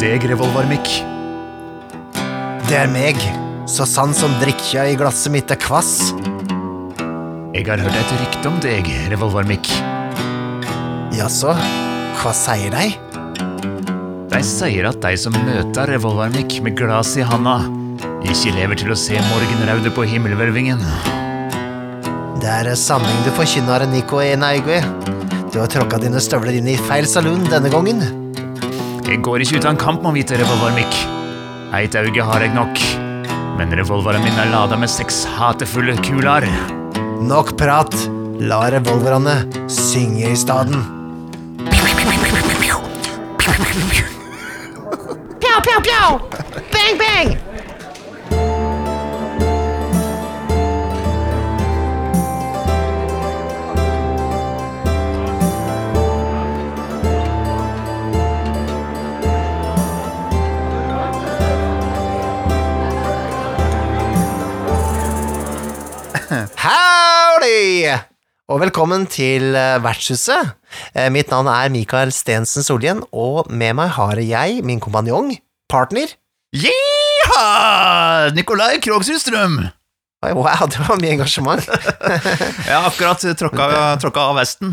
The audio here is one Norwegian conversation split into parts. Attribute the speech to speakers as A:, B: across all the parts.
A: deg, revolvermikk?
B: Det er meg, så sann som drikkja i glasset mitt er kvass.
A: Jeg har hørt et rykte om deg, revolvermikk.
B: Jaså, hva sier de?
A: De sier at de som møter revolvermikk med glass i handa, ikke lever til å se morgenraude på himmelhvelvingen.
B: Det er sanning du forkynner, Nico Enaigwe. Du har tråkka dine støvler inn i feil saloon denne gangen.
A: Jeg går ikke ut av en kamp, må vite, revolvermikk. Eit auge har jeg nok, men revolveren min er lada med seks hatefulle kuler.
B: Nok prat. La revolverne synge i staden.
C: Pjau, pjau, pjau! Bang, bang!
B: Og velkommen til eh, Vertshuset. Eh, Mitt navn er Mikael Stensen Solhjen, og med meg har jeg min kompanjong, partner.
A: Jiha! Nikolai Krogshus
B: Strøm. Wow, det var mye engasjement.
A: Jeg har akkurat tråkka, tråkka av vesten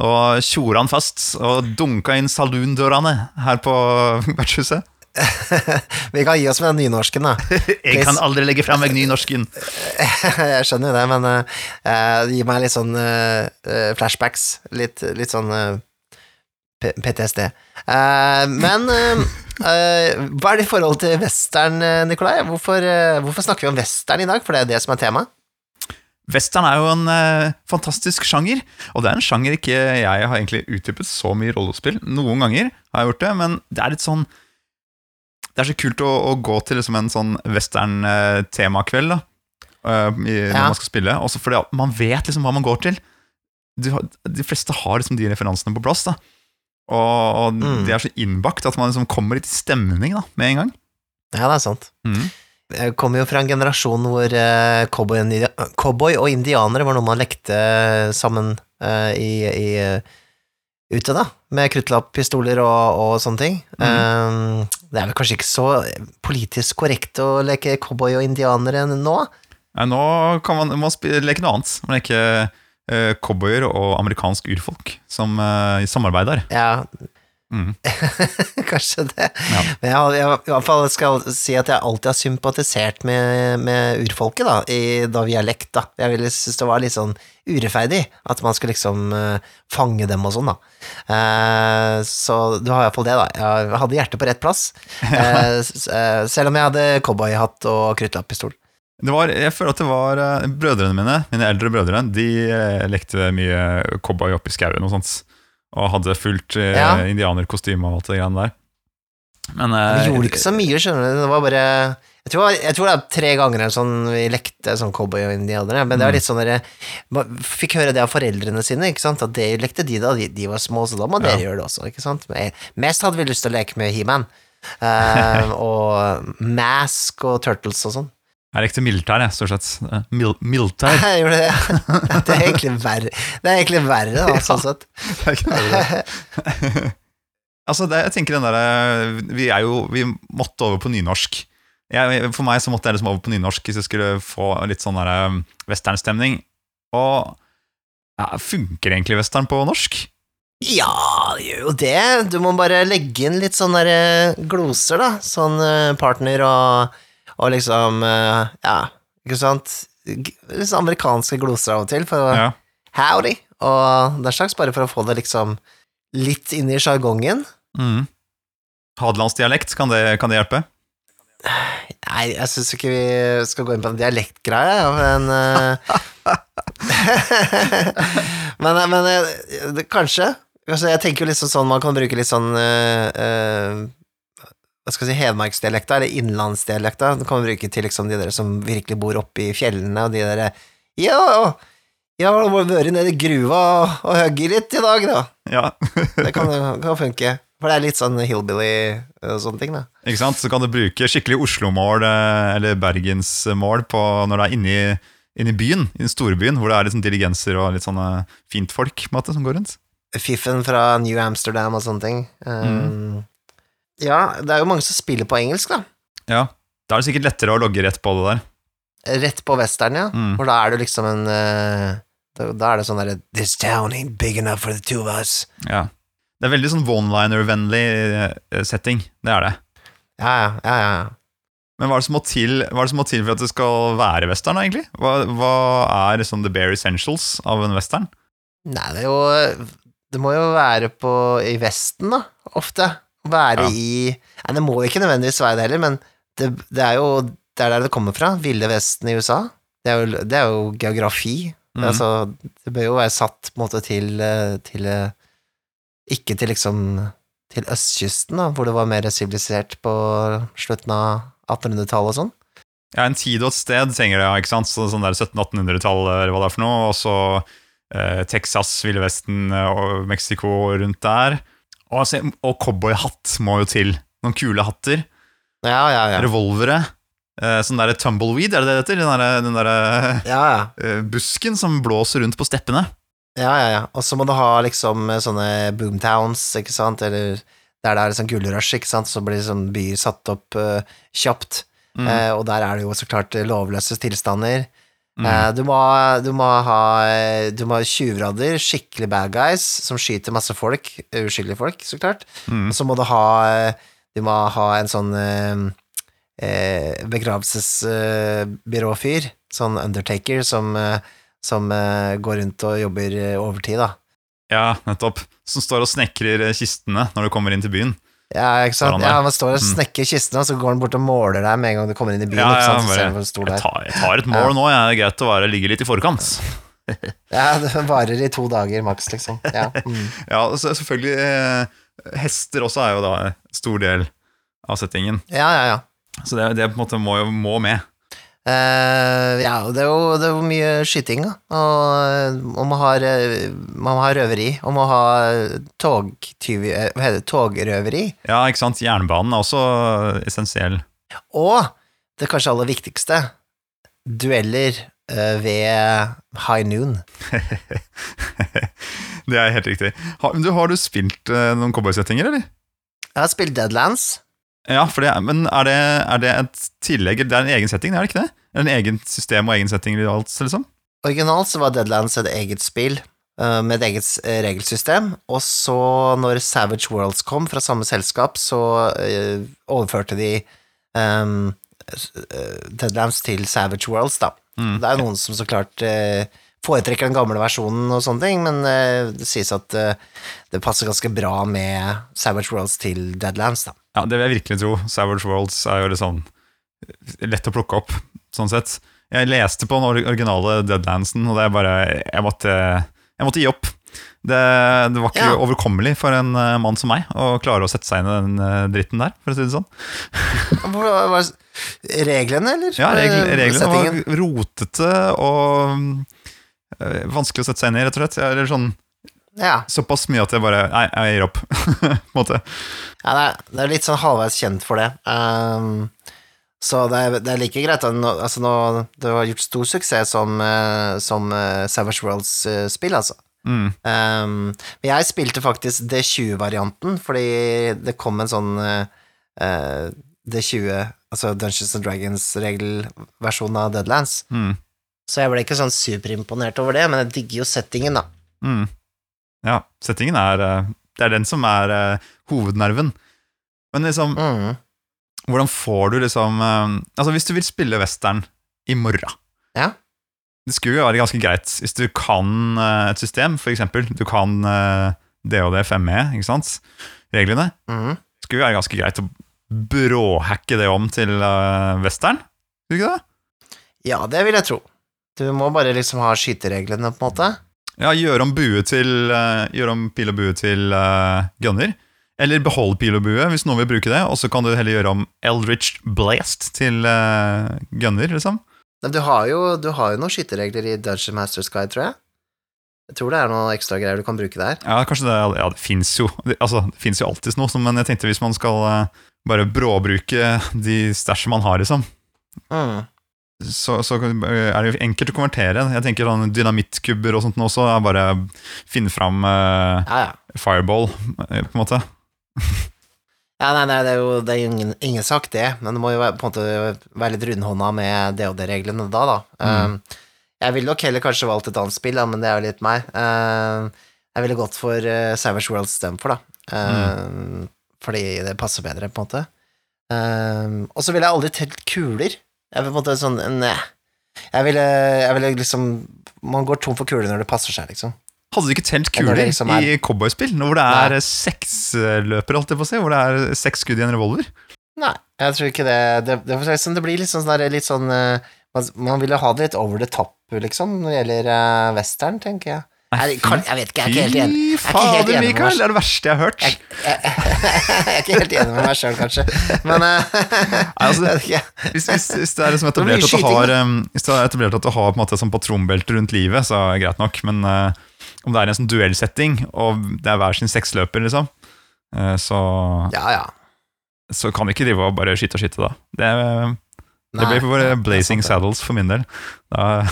A: og tjora den fast og dunka inn saloondørene her på vertshuset.
B: Vi kan gi oss med den nynorsken, da.
A: Jeg kan aldri legge fra meg nynorsken.
B: Jeg skjønner det, men uh, eh, det gir meg litt sånn eh, flashbacks. Litt, litt sånn uh, PTSD. Men hva er det i forhold til western, Nikolai? Hvorfor, hvorfor snakker vi om western i dag? For det er det som er temaet.
A: Western er jo en uh, fantastisk sjanger, og det er en sjanger ikke jeg har egentlig utdypet så mye rollespill. Noen ganger har jeg gjort det, men det er litt sånn Det er så kult å, å gå til liksom en sånn western-temakveld da, eh, i- når
B: Ja.
A: man skal spille, også fordi man vet liksom hva man går til. Har- de fleste har liksom de referansene på plass, da. Og, og
B: Mm.
A: de er så innbakt at man liksom kommer litt i stemning da, med en gang.
B: Ja, det er sant.
A: Mm.
B: Jeg kommer jo fra en generasjon hvor uh, cowboy, og cowboy og indianere var noe man lekte sammen uh, i, i uh, ute, da, med kruttlapppistoler og, og sånne ting. Eh, det er vel kanskje ikke så politisk korrekt å leke cowboy og indianere nå?
A: Nei, nå kan man, man leke noe annet. Man leker uh, cowboyer og amerikansk urfolk som uh, samarbeider.
B: Ja,
A: Mm.
B: kanskje det.
A: Ja.
B: Men jeg, jeg, i hvert fall skal si at jeg alltid har sympatisert med, med urfolket, da, i, da vi er lekt, da. Jeg ville synes det var litt sånn urettferdig at man skulle liksom uh, fange dem og sånn, da. Uh, så du har iallfall det, da. Jeg hadde hjertet på rett plass, uh, selv om jeg hadde cowboyhatt og kruttlappistol.
A: Det var, jeg føler at det var brødrene mine, mine eldre brødre, de lekte mye cowboy oppe i skauen og sånt. Og hadde fullt eh,
B: Ja.
A: indianerkostyme og alt det greiene der. Men eh,
B: Vi gjorde ikke så mye, skjønner du. Det var bare jeg tror, jeg tror det er tre ganger eller sånn vi lekte sånn cowboy og indianere, men det var litt sånn dere Fikk høre det av foreldrene sine, ikke sant, at det lekte de da de, de var små, så da må dere
A: Ja.
B: gjøre det også, ikke sant. Men mest hadde vi lyst til å leke med He-Man. uh, og Mask og Turtles og sånn.
A: Jeg lekte militær, jeg, stort sett. Eh, Mil militær.
B: Jeg gjorde det. ja. Det er egentlig verre, det er egentlig verre da, sånn sett.
A: Det er ikke verre. altså, det, jeg tenker den der Vi er jo Vi måtte over på nynorsk. Jeg, for meg så måtte jeg liksom over på nynorsk hvis jeg skulle få litt sånn der um, westernstemning. Og ja, funker egentlig western på norsk?
B: Ja, det gjør jo det. Du må bare legge inn litt sånne der, eh, gloser, da. Sånn eh, partner og, og liksom eh, Ja, ikke sant? Litt sånn amerikanske gloser av og til, for
A: Ja.
B: Howdy! Og det er slags bare for å få det liksom litt inn i sjargongen.
A: Mm. Hadelandsdialekt, kan det, kan det hjelpe?
B: Nei, jeg syns ikke vi skal gå inn på en dialektgreie, men eh, Men, men eh, kanskje. Altså, jeg tenker jo liksom sånn Man kan bruke litt sånn uh, Hva skal si hedmarksdialekta, eller innlandsdialekta. Det kan bruke til liksom de der som virkelig bor oppe i fjellene, og de derre Ja, ja, du må være nede i gruva og, og litt i dag, da.
A: Ja.
B: Det kan, kan funke. For det er litt sånn hillbilly og sånne ting, da.
A: Ikke sant? Så kan du bruke skikkelig Oslo-mål eh, eller Bergens-mål når det er inni, inni byen, i den store byen, hvor det er litt sånn diligenser og litt sånne fint folk på måte, som går rundt.
B: Fiffen fra New Amsterdam og sånne ting. Um, Ja, det er jo mange som spiller på engelsk, da.
A: Ja, Da er det sikkert lettere å logge rett på det der.
B: Rett på western, ja.
A: Mm.
B: For da er det liksom en uh, da, da er det sånn derre This town ain't big enough for the two of us.
A: Ja. Det er veldig sånn one-liner-vennlig eh, setting. Det er det.
B: Ja, ja, ja. ja.
A: Men hva er det som må til, hva er det som må til for at det skal være western, egentlig? Hva, hva er liksom the bare essentials av en western?
B: Nei, det er jo Det må jo være på i Vesten, da, ofte. Være
A: Ja.
B: i Nei, det må ikke nødvendigvis være det heller, men det, det er jo det er der det kommer fra. Ville Vesten i USA. Det er jo, det er jo geografi.
A: Mm.
B: Altså, det bør jo være satt på en måte til, eh, til eh, Ikke til liksom til østkysten, da, hvor det var mer sivilisert på slutten av 1800-tallet og sånn.
A: Ja, en tid og et sted trenger det, ikke sant? Så, sånn der 1700-1800-tall, eller hva det er for noe. Og så eh, Texas, Ville Vesten eh, og Mexico rundt der. Og, og cowboyhatt må jo til. Noen kule hatter.
B: Ja, ja, ja.
A: Revolvere. Eh, sånn der tumbleweed, er det det heter? Den der, den der
B: ja, ja.
A: eh, busken som blåser rundt på steppene.
B: Ja, ja, ja. Og så må du ha liksom sånne boomtowns, ikke sant, eller der det er sånn gullrush, ikke sant, så blir sånn byer satt opp uh, kjapt.
A: Mm.
B: Eh, og der er det jo så klart eh, lovløse tilstander.
A: Mm.
B: Eh, du, må, du må ha eh, Du må ha tjuvradder, skikkelig bad guys, som skyter masse folk, uskyldige folk, så klart.
A: Mm.
B: Og så må du ha eh, Du må ha en sånn eh, eh, begravelsesbyråfyr, sånn undertaker, som, eh, som eh, går rundt og jobber eh, overtid, da.
A: Ja, nettopp. Som står og snekrer eh, kistene når du kommer inn til byen.
B: Ja, ikke sant? Ja, man står og
A: Mm.
B: snekker kistene, og så går han bort og måler deg med en gang du kommer inn i byen.
A: Ja, ja, bare, jeg, tar, jeg tar et mål nå, jeg. det er greit å være, ligge litt i forkant.
B: Ja, det varer i to dager maks, liksom. Ja. Mm.
A: Ja, selvfølgelig eh, Hester også er jo da en stor del av settingen.
B: ja, ja. ja.
A: Så det, det på en måte må jo må med.
B: Eh, ja, det er, jo, det er jo mye skyting, da. Og, og man har, eh, man har røveri, og man har togtyvi... eh, Hva heter det? Togrøveri.
A: Ja, ikke sant. Jernbanen er også essensiell.
B: Og det kanskje aller viktigste, dueller uh, ved high noon.
A: det er helt riktig. Har du, har du spilt uh, noen cowboysettinger, eller?
B: Jeg har spilt Deadlands.
A: Ja, for det, men er det, er det et tillegg? Det er en egen setting, er det ikke det? En egen system og egen setting liksom?
B: Originalt så var Deadlands et eget spill eh, med et eget eh, regelsystem, og så, når Savage Worlds kom fra samme selskap, så eh, overførte de eh, Deadlands til Savage Worlds, da.
A: Mm.
B: Det er jo noen som så klart eh, foretrekker den gamle versjonen og sånne ting, men eh, det sies at eh, det passer ganske bra med Savage Worlds til Deadlands, da.
A: Ja, det vil jeg virkelig tro. Savage Worlds er jo litt sånn lett å plukke opp, sånn sett. Jeg leste på den originale Deadlandsen, og det er bare Jeg måtte, jeg måtte gi opp. Det, det var ikke
B: Ja.
A: overkommelig for en eh, mann som meg å klare å sette seg inn i den eh, dritten der, for å si det sånn.
B: Var reglene, eller?
A: Ja, regl,
B: Eh,
A: reglene var rotete og eh, vanskelig å sette seg inn i, rett og slett. Eller sånn,
B: Ja.
A: såpass mye at jeg bare Nei, jeg gir opp. på en måte.
B: Ja, det er, det er litt sånn halvveis kjent for det. Um, så det er, det er like greit. at Nå, altså nå, det har gjort stor suksess som, eh, som eh, Savage Worlds-spill, altså.
A: Mm.
B: Um, men jeg spilte faktisk D20-varianten, fordi det kom en sånn eh, eh, D20, altså Dungeons and Dragons-regelversjon av Deadlands.
A: Mm.
B: Så jeg ble ikke sånn superimponert over det, men jeg digger jo settingen, da.
A: Mm. Ja, settingen er eh, Det er den som er eh, hovednerven. Men liksom,
B: Mm.
A: hvordan får du liksom eh, Altså, hvis du vil spille western i morgen
B: Ja.
A: Det skulle jo være ganske greit hvis du kan et system, for eksempel. Du kan DOD 5E, ikke sant? Reglene.
B: Mm.
A: Det skulle jo være ganske greit å bråhacke det om til western. Skulle ikke det?
B: Ja, det vil jeg tro. Du må bare liksom ha skytereglene, på en måte.
A: Ja, gjøre om eh, Gjøre om pil og bue til uh, gunner. Eller behold pil og bue, hvis noen vil bruke det. Og så kan du heller gjøre om Eldritch Blast til uh, gunner, liksom.
B: Men du har jo, du har jo noen skyteregler i Dungeon Masters Guide, tror jeg. Jeg tror det er noen ekstra greier du kan bruke der.
A: Ja, kanskje det Ja, det fins jo det, Altså, det finnes jo alltids noe, men jeg tenkte hvis man skal uh, bare bråbruke de stæsjene man har, liksom,
B: Mm.
A: Så, så er det jo enkelt å konvertere. Jeg tenker sånn dynamittkubber og sånt også, er bare finne fram eh,
B: Ja, ja.
A: fireball, eh, på en måte.
B: Ja, nei, nei, det er jo det er ingen, ingen sak, det, men det må jo være, på en måte være litt rundhånda med det og det reglene da, da. Um, jeg ville nok heller kanskje valgt et annet spill, da, men det er jo litt meg. Uh, jeg ville gått for uh, Savage World Stemfor, da. Um, Fordi det passer bedre, på en måte. Og så ville jeg aldri telt kuler. Jeg er på en måte sånn Nei. Jeg ville, jeg ville liksom Man går tom for kuler når det passer seg, liksom.
A: Hadde du ikke telt kuler
B: liksom er-
A: i cowboyspill? Hvor det er seksløper, holdt jeg på å si? Hvor det er seks skudd i en revolver?
B: Nei, jeg tror ikke det Det, det, det, det blir litt sånn, der, litt sånn eh, man, man ville ha det litt over the top, liksom, når det gjelder uh, western, tenker jeg. Jeg, kan, jeg vet ikke, jeg er ikke helt enig.
A: Fy
B: Jeg er
A: fader, Mikael! Det er det verste jeg har hørt.
B: Jeg er ikke helt enig med meg sjøl, kanskje, men eh,
A: altså,
B: jeg.
A: Hvis, hvis, hvis det er liksom etablert at du har um, Hvis det er etablert at du har på en måte sånn patronbelte rundt livet, så er det greit nok. Men uh, om det er en sånn duellsetting, og det er hver sin seksløper, liksom, uh, så,
B: Ja, ja.
A: så kan vi ikke drive og bare skyte og skyte, da. Det, det blir for blazing saddles for min del. Da,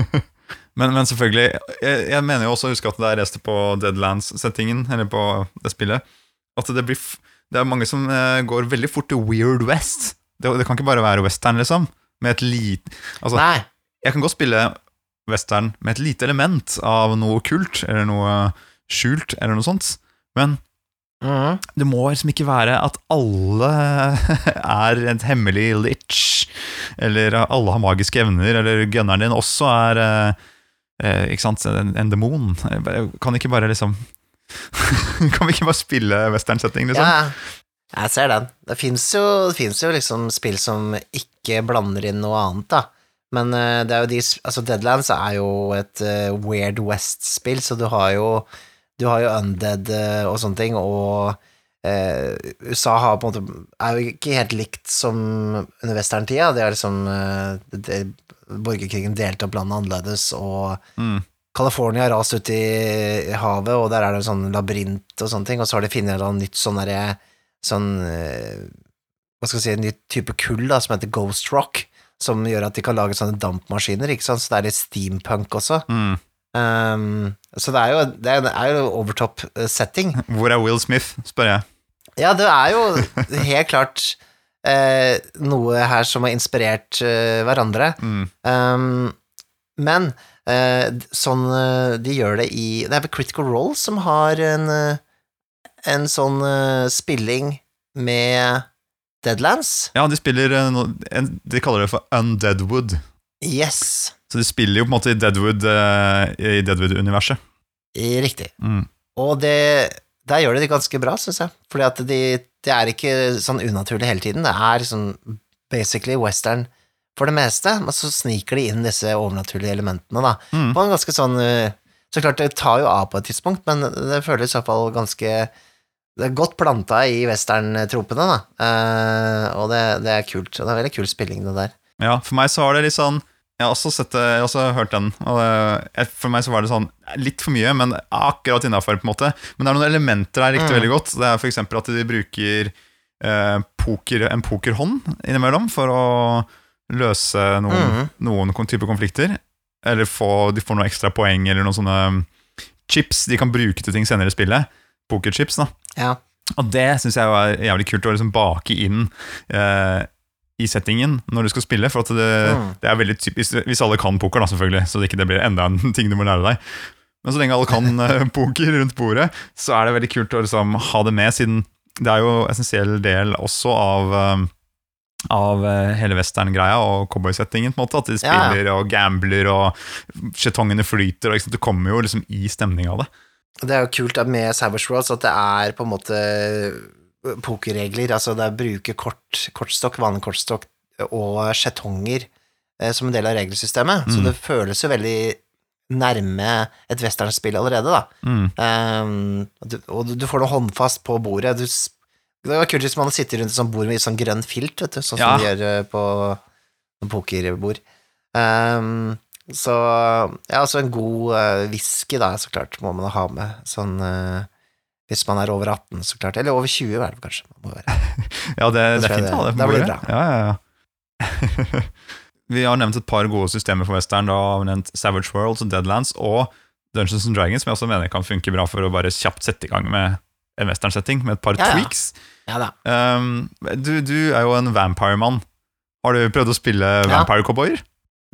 A: men, men selvfølgelig jeg, jeg mener jo også å huske at da jeg leste på Deadlands-settingen, eller på det spillet, at det blir Det er mange som eh, går veldig fort til Weird West. Det, det kan ikke bare være western, liksom. Med et lite Altså,
B: Nei.
A: jeg kan godt spille western med et lite element av noe kult, eller noe skjult, eller noe sånt. Men
B: Mhm.
A: det må liksom ikke være at alle er et hemmelig lich, eller alle har magiske evner, eller gunneren din også er eh, ikke sant, en, en demon. Kan ikke bare liksom Kan vi ikke bare spille western-setting, liksom?
B: Ja, jeg ser den. Det fins jo, jo liksom spill som ikke blander inn noe annet, da. Men eh, det er jo de Altså, Deadlands er jo et uh, Weird West-spill, så du har jo Du har jo Undead uh, og sånne ting, og uh, USA har på en måte er jo ikke helt likt som under westerntida. Det er liksom det, Borgerkrigen delte opp landet annerledes, og
A: Mm.
B: California har rast ut i havet, og der er det en sånn labyrint og sånne ting, og så har de funnet et nytt sånn derre sånn eh, Hva skal jeg si, en ny type kull da, som heter Ghost Rock, som gjør at de kan lage sånne dampmaskiner, ikke sant, så det er litt steampunk også.
A: Mm.
B: Um, så det er jo, det er, det er jo eh, setting.
A: Hvor er Will Smith, spør jeg.
B: Ja, det er jo helt klart eh, noe her som har inspirert eh, hverandre.
A: Mm.
B: Um, men eh, sånn eh, De gjør det i Det er Critical Role som har en, eh, en sånn eh, spilling med Deadlands.
A: Ja, de spiller en, De kaller det for Undeadwood.
B: Yes,
A: Så de spiller jo på en måte i Deadwood eh, I Deadwood-universet.
B: riktig.
A: Mm.
B: Og det Der gjør de det ganske bra, syns jeg. Fordi at de, det er ikke sånn unaturlig hele tiden. Det er sånn basically western for det meste, men så sniker de inn disse overnaturlige elementene, da.
A: Mm.
B: På en ganske sånn eh, Så klart, det tar jo av på et tidspunkt, men det føles i hvert fall ganske Det er godt planta i westerntropene, da. Uh, og det, det er kult. Det er veldig kul spilling, det der.
A: Ja, for meg så har det litt sånn Jeg har også sett jeg har også hørt den. Og det, for meg så var det sånn litt for mye, men akkurat innafor. Men det er noen elementer jeg likte
B: Mm.
A: veldig godt. Det er f.eks. at de bruker eh, poker, en pokerhånd innimellom for å løse noen,
B: mm.
A: noen kon- type konflikter. Eller få, de får noen ekstra poeng eller noen sånne chips de kan bruke til ting senere i spillet. Pokerchips, da.
B: Ja.
A: Og det syns jeg var jævlig kult å liksom bake inn eh, i settingen når du skal spille. For det,
B: Mm.
A: det er veldig typisk Hvis alle kan poker, da selvfølgelig, så det ikke det blir enda en ting du må lære deg. Men så lenge alle kan eh, poker rundt bordet, så er det veldig kult å liksom ha det med, siden det er jo essensiell del også av eh, av eh, hele western-greia og cowboysettingen. At de
B: Ja, ja.
A: spiller og gambler, og skjetongene flyter. Og Du kommer jo liksom i stemninga av det.
B: Det er jo kult med Savage Worlds at det er på en måte pokerregler, altså det er å bruke kort, kortstokk, vanlig kortstokk og skjetonger eh, som en del av regelsystemet, så
A: Mm.
B: det føles jo veldig nærme et westernspill allerede, da.
A: Mm.
B: Um, og du- og du, du får noe håndfast på bordet. Du, det var kult hvis man sitter rundt et sånt bord med sånn grønn filt, vet du, sånn
A: Ja.
B: som de gjør eh, på pokerbord. Um, så ja, altså en god uh, whisky, da, så klart, må man ha med. Sånn eh, hvis man er over 18, så klart. Eller over 20, er det kanskje.
A: Ja, det, det er fint ha
B: det-
A: det
B: da blir
A: bordet. Ja, ja, ja. vi har nevnt et par gode systemer for western. Da har vi nevnt Savage Worlds og Deadlands og Dungeons and Dragons, som jeg også mener kan funke bra for å bare kjapt sette i gang med en western-setting, med et par
B: Ja, ja.
A: tweaks.
B: Ja da.
A: Um, du, du er jo en vampire-mann. Har du prøvd å spille vampire-cowboyer?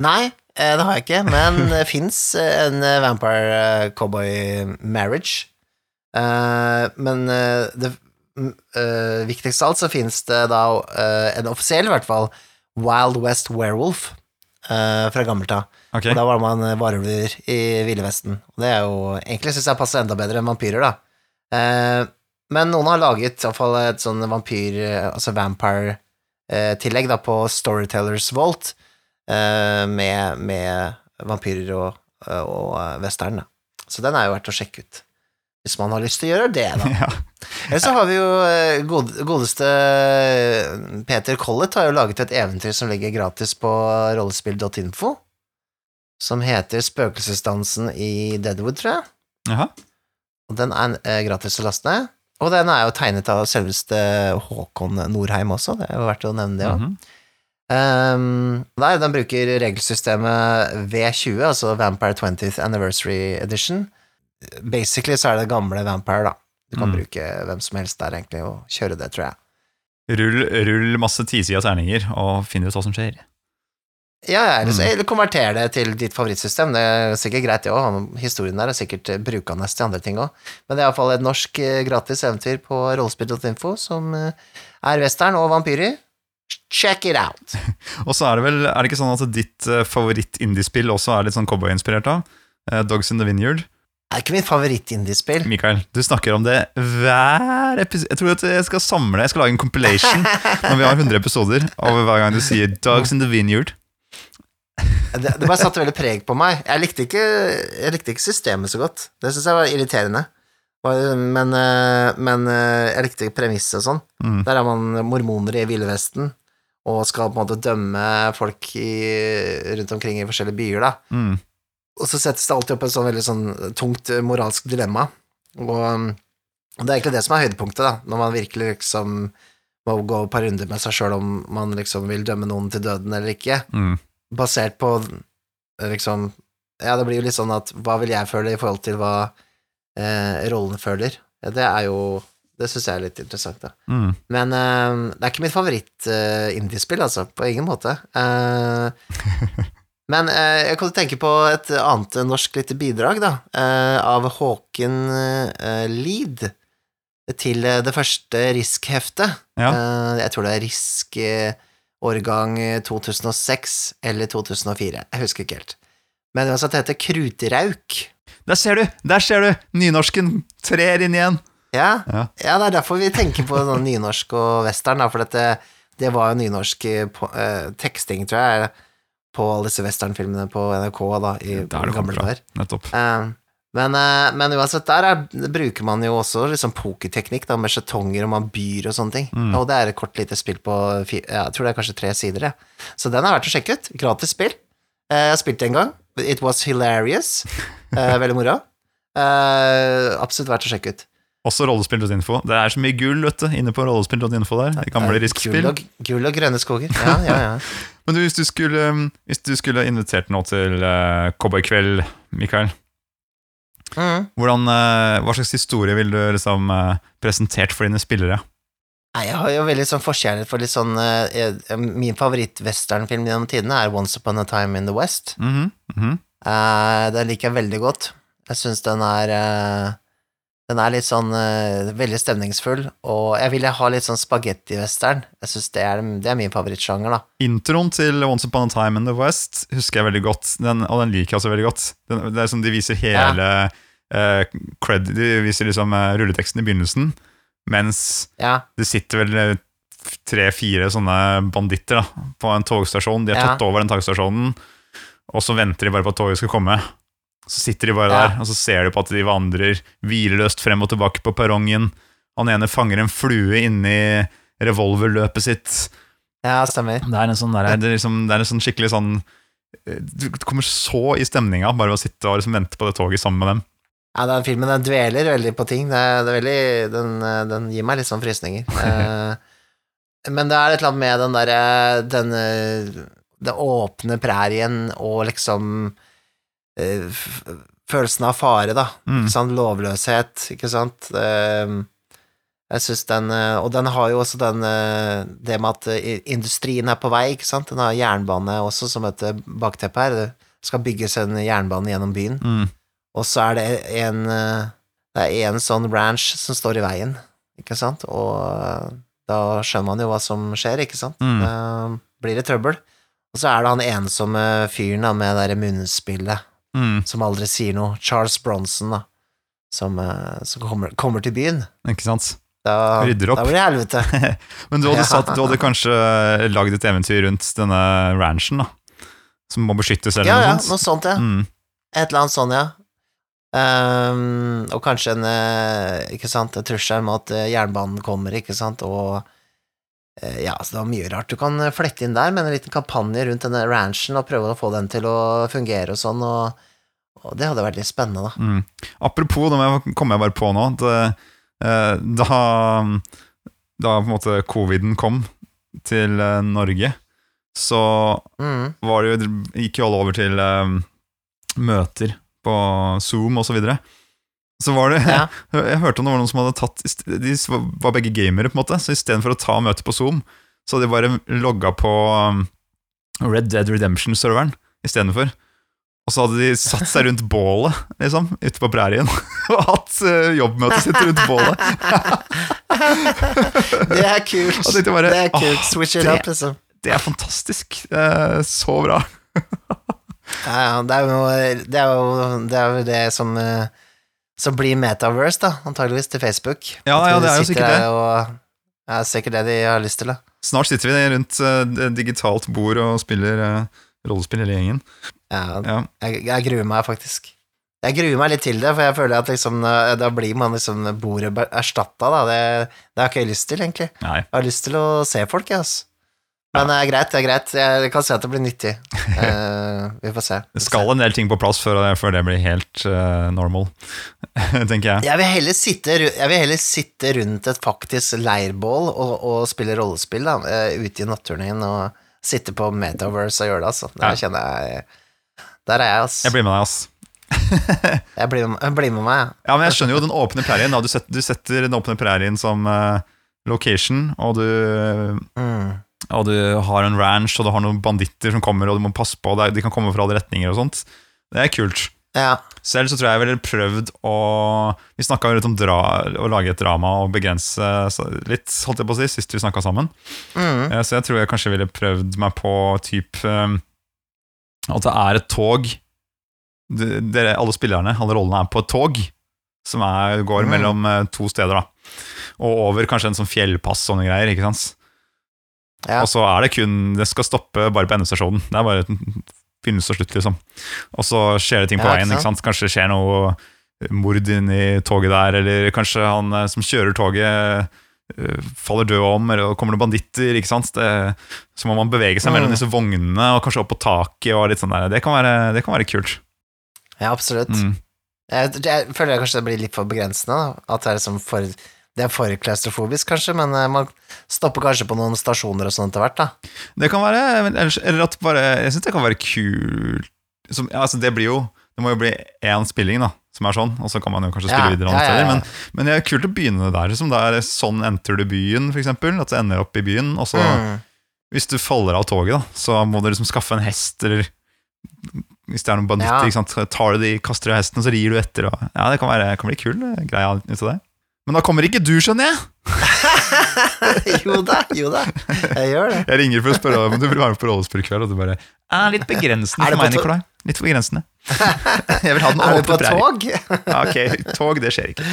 B: Nei, eh, det har jeg ikke, men det fins en eh, Men eh, det mm, eh, viktigste av alt så finnes det da eh, en offisiell, i hvert fall, Wild West Werewolf eh, fra gammelt av.
A: Okay.
B: Og da var man eh, varulver i Ville Vesten. Og det er jo Egentlig syns jeg passer enda bedre enn vampyrer, da. Eh, men noen har laget i hvert fall et sånn vampyr, eh, altså vampire-tillegg da på Storytellers Vault, eh, med, med vampyrer og, og eh, western, da. Så den er jo verdt å sjekke ut. Hvis man har lyst til å gjøre det, da.
A: Ja.
B: Eller så har vi jo eh, god, godeste eh, Peter Collett har jo laget et eventyr som ligger gratis på rollespill.info, som heter Spøkelsesdansen i Deadwood, tror jeg.
A: Jaha.
B: Og den er eh, gratis å laste ned. Og den er jo tegnet av selveste Håkon Norheim også, det er jo verdt å nevne det òg.
A: Mhm.
B: der, den bruker regelsystemet V20, altså Vampire 20th Anniversary Edition. Basically så er det gamle Vampire, da. Du kan
A: Mm.
B: bruke hvem som helst der, egentlig, og kjøre det, tror jeg.
A: Rull, rull masse tisida terninger og finn ut hva som skjer.
B: Ja, eller, så-
A: Mm.
B: eller konverter det til ditt favorittsystem. Det er sikkert greit, det òg. Historien der er sikkert eh, brukende til andre ting òg. Men det er iallfall et norsk eh, gratis eventyr på rollespill.info som eh, er western og vampyrer. Check it out!
A: Og så er det vel, er det ikke sånn at ditt favoritt-indiespill også er litt sånn cowboyinspirert av? Eh, Dogs in the Vineyard.
B: Det er ikke mitt favoritt-indiespill.
A: Mikael, du snakker om det hver episode. Jeg tror at jeg skal samle, jeg skal lage en compilation når vi har 100 episoder, over hver gang du sier Dogs in the Vineyard.
B: Det, det bare satte veldig preg på meg. Jeg likte ikke, jeg likte ikke systemet så godt. Det syns jeg var irriterende. Men, eh, men eh, jeg likte premisset og sånn.
A: Mm.
B: Der er man mormoner i Ville Vesten og skal på en måte dømme folk i, rundt omkring i forskjellige byer, da.
A: Mm.
B: Og så settes det alltid opp et sånn veldig sånn tungt eh, moralsk dilemma. Og um, og det er egentlig det som er høydepunktet, da, når man virkelig liksom må gå et par runder med seg sjøl om man liksom vil dømme noen til døden eller ikke
A: Mm.
B: basert på eh, liksom Ja, det blir jo litt sånn at hva vil jeg føle i forhold til hva eh, rollen føler? Ja, det er jo Det syns jeg er litt interessant, da.
A: Mm.
B: Men eh, det er ikke mitt favoritt-indiespill, altså. På ingen måte. Eh, men eh, jeg kunne tenke på et annet norsk lite bidrag, da, eh, av Håken eh, Lid til eh, det første Risk-heftet.
A: Ja.
B: Eh, jeg tror det er Risk eh, årgang 2006 eller 2004. Jeg husker ikke helt. Men uansett, det heter Kruterauk.
A: Der ser du! Der ser du! Nynorsken trer inn igjen.
B: Ja,
A: Ja.
B: ja, det er derfor vi tenker på sånn nynorsk og western, da, for dette, det var jo nynorsk på, teksting, tror jeg, på alle disse westernfilmene på NRK da, i
A: Der det
B: gamle dager.
A: Nettopp.
B: Eh, men, eh, men uansett, der er, bruker man jo også liksom pokerteknikk, da, med skjetonger og man byr og sånne ting.
A: Mm.
B: Og det er et kort lite spill på jeg tror det er kanskje tre sider, ja. Så den er verdt å sjekke ut. Gratis spill. Eh, jeg har spilt det en gang. It was hilarious. Veldig moro. Absolutt verdt å sjekke ut.
A: Også rollespill.info. Det er så mye gull vet du, inne på rollespill.info der. Det gamle
B: Eh,
A: riskspill.
B: Gull og, gull og grønne skoger. Ja, ja, ja.
A: Men du, hvis du skulle, um, hvis du skulle invitert noe til uh, cowboykveld, Mikael,
B: Mm.
A: hvordan, uh, hva slags historie ville du liksom uh, presentert for dine spillere?
B: Nei, jeg har jo veldig sånn forkjærlighet for litt sånn uh, Min favoritt-westernfilm gjennom tidene er Once Upon a Time in the West.
A: Mhm, mhm.
B: Eh, den liker jeg veldig godt. Jeg syns den er Den er litt sånn uh, veldig stemningsfull, og jeg ville ha litt sånn spagetti-western. Jeg syns det, er- det er min favorittsjanger, da.
A: Introen til Once Upon a Time in the West husker jeg veldig godt, den, og den liker jeg også veldig godt. Den, det er som De viser hele uh, cred, De viser liksom uh, rulleteksten i begynnelsen, mens
B: Ja,
A: det sitter vel tre-fire sånne banditter da, på en togstasjon. De har
B: Ja.
A: tatt over den togstasjonen, og så venter de bare på at toget skal komme. Så sitter de bare
B: Ja.
A: der, og så ser du på at de vandrer hvileløst frem og tilbake på perrongen. Han ene fanger en flue inni revolverløpet sitt.
B: ja stemmer.
A: Det er en sånn, der, det er liksom, det er en sånn skikkelig sånn eh, Du kommer så i stemninga bare ved å sitte og liksom vente på det toget sammen med dem.
B: Ja, den filmen den dveler veldig på ting. Det er, det er veldig, den, den gir meg litt sånn frysninger. Eh, men det er et eller annet med den derre Den, eh, åpne prærien og liksom Følelsen av fare, da.
A: Mm.
B: Ikke sant? Lovløshet, ikke sant. Eh, Jeg syns den, eh, Og den har jo også den eh, det med at eh, industrien er på vei, ikke sant. Den har jernbane også som et eh, bakteppe her. Det skal bygges en jernbane gjennom byen.
A: Mm.
B: Og så er det en eh, Det er en sånn ranch som står i veien, ikke sant. Og eh, da skjønner man jo hva som skjer, ikke sant.
A: Mm.
B: Da blir det trøbbel. Og så er det han ensomme fyren med det munnspillet
A: Mm.
B: som aldri sier noe. Charles Bronson, da. Som, eh, som kommer, kommer til byen.
A: Ikke sant?
B: Da,
A: Rydder opp.
B: da blir det helvete.
A: Men du hadde,
B: Ja.
A: satt, du hadde kanskje lagd et eventyr rundt denne ranchen, da? Som må beskyttes, eller
B: Ja, ja,
A: noe sånt?
B: noe sånt, ja.
A: Mm.
B: Et eller annet sånt, ja. Um, og kanskje en, eh, ikke sant, trussel med at eh, jernbanen kommer, ikke sant, og ja, så det var mye rart du kan eh, flette inn der, med en liten kampanje rundt denne ranchen og prøve å få den til å fungere og sånn, og, og det hadde vært litt spennende, da.
A: Mm. Apropos, det jeg- kommer jeg bare på nå at, eh, da, da på en måte coviden kom til eh, Norge, så
B: Mm.
A: var det jo, gikk jo alle over til um, møter på Zoom og så videre. Så var det
B: Ja.
A: Jeg hørte om det var noen som hadde tatt De var begge gamere, på en måte, så istedenfor å ta møtet på Zoom, så hadde de bare logga på um, Red Dead Redemption-serveren istedenfor. Og så hadde de satt seg rundt bålet, liksom, ute på prærien, og hatt uh, jobbmøtet sitt rundt bålet.
B: Det er kult.
A: Bare,
B: det er kult. Switch it up, liksom.
A: Det er fantastisk. Det er så bra.
B: Ja, ja, det er jo det, er jo, det, er jo det som, eh, som blir metaverse, da, antageligvis, til Facebook.
A: Ja, ja, det er jo sikkert
B: det. Og, ja, sikkert det de har lyst til, da.
A: Snart sitter vi rundt uh, digitalt bord og spiller uh, rollespill hele gjengen.
B: Ja,
A: Ja.
B: jeg, jeg gruer meg faktisk. Jeg gruer meg litt til det, for jeg føler at liksom, eh, da blir man liksom bordet erstatta, da. Det, det har ikke jeg lyst til, egentlig.
A: Nei.
B: Jeg har lyst til å se folk, jeg, altså. Men det er greit, det er greit. Jeg kan se at det blir nyttig. Uh, vi får se.
A: Det skal en del ting på plass før før det blir helt uh, normal, tenker jeg.
B: Jeg vil, sitte, jeg vil heller sitte rundt et faktisk leirbål og, og spille rollespill da, eh, ute i natturningen og sitte på Metaverse og gjøre det, altså. Der
A: Ja.
B: jeg Der er jeg, altså.
A: Jeg blir med deg, ass.
B: Jeg blir, med- jeg blir med meg, ja.
A: Ja, men jeg skjønner jo den åpne prærien. Du du setter den åpne prærien som uh, location, og du,
B: Mm.
A: Og du har en ranch, og du har noen banditter som kommer, og du må passe på, er- de kan komme fra alle retninger og sånt. Det er kult.
B: Ja.
A: Selv så tror jeg jeg ville prøvd å Vi snakka litt om dra, å lage et drama og begrense litt, holdt jeg på å si, sist vi snakka sammen.
B: Mm.
A: Eh, Så jeg tror jeg kanskje ville prøvd meg på typ eh, At det er et tog dere, Alle spillerne, alle rollene er på et tog Som er, går
B: Mm.
A: mellom eh, to steder da Og over kanskje en sånn fjellpass sånne greier, ikke sant?
B: Ja.
A: Og så er det kun Det skal stoppe bare på endestasjonen Det er bare begynnelse og slutt liksom Og så skjer det ting på
B: Ja,
A: veien,
B: ikke
A: sant? Kanskje det skjer noe mord inn i toget der Eller kanskje han eh, som kjører toget eh, faller død om, eller kommer det banditter, ikke sant? Det, så må man bevege seg mellom
B: Mm.
A: disse vognene, og kanskje opp på taket, og litt sånn der. Det kan være, det kan være kult.
B: ja, absolutt.
A: Mm.
B: Jeg, jeg føler kanskje det blir litt for begrensende, da. At det er liksom for Det er for klaustrofobisk, kanskje, men eh, man stopper kanskje på noen stasjoner og sånn etter hvert, da.
A: Det kan være, eller at bare, jeg synes det kan være kult. Som, ja, altså det blir jo, det må jo bli én spilling da, som er sånn, og så kan man jo kanskje spille
B: Ja,
A: videre andre
B: ja,
A: steder, men, men det er kult å begynne der, liksom. det er sånn enter du byen, for eksempel, at det ender opp i byen, og så,
B: Mm.
A: hvis du faller av toget da, så må du liksom skaffe en hest, eller hvis det er noen banditter,
B: Ja.
A: tar du de, kaster du hesten, så rir du etter, og, ja, det kan, være, kan bli kul greie greia ut av det. Men da kommer ikke du, skjønner jeg!
B: jo da, jo da. Jeg gjør det.
A: Jeg ringer for å spørre om du vil være med på rollespillkveld, og du bare er litt begrensende
B: Er
A: for meg, Nikolai. Litt for begrensende. Jeg vil ha den
B: Er du på tog?
A: Ja, ok, tog, det skjer ikke.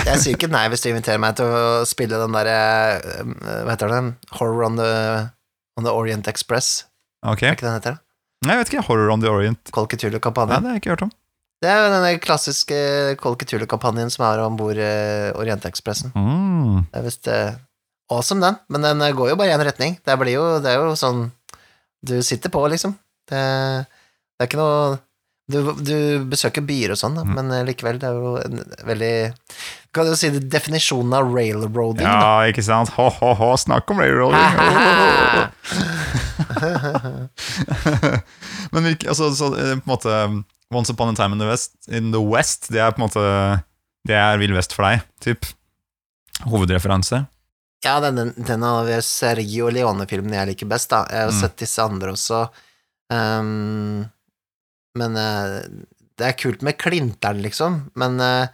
B: Jeg sier ikke nei hvis du inviterer meg til å spille den derre Hva heter den? Horror on the, on the Orient Express.
A: Ok,
B: Er ikke den heter?
A: Nei, jeg vet ikke, Horror on the Orient.
B: Col
A: Nei, det har jeg ikke hørt om.
B: Det er jo den klassiske Col Cthulhu-kampanjen som er om bord Orientekspressen.
A: Mm.
B: Det er visst eh, awesome, den, men den eh, går jo bare i én retning. Det, blir jo, det er jo sånn Du sitter på, liksom. Det, det er ikke noe du, du besøker byer og sånn, da,
A: Mm.
B: men eh, likevel, det er jo en veldig Kan du si det, definisjonen av railroading, da?
A: Ja, ikke sant? Ho, ho, ho, snakk om railroading. Men altså, så, eh, på en måte Once upon a time in the West, in the West det er på en måte Det er Vill Vest for deg, typ. hovedreferanse.
B: Ja, den, den av Sergio Leone-filmen jeg liker best, da. Jeg har
A: Mm.
B: sett disse andre også. Um, men uh, det er kult med Klinteren, liksom. Men uh,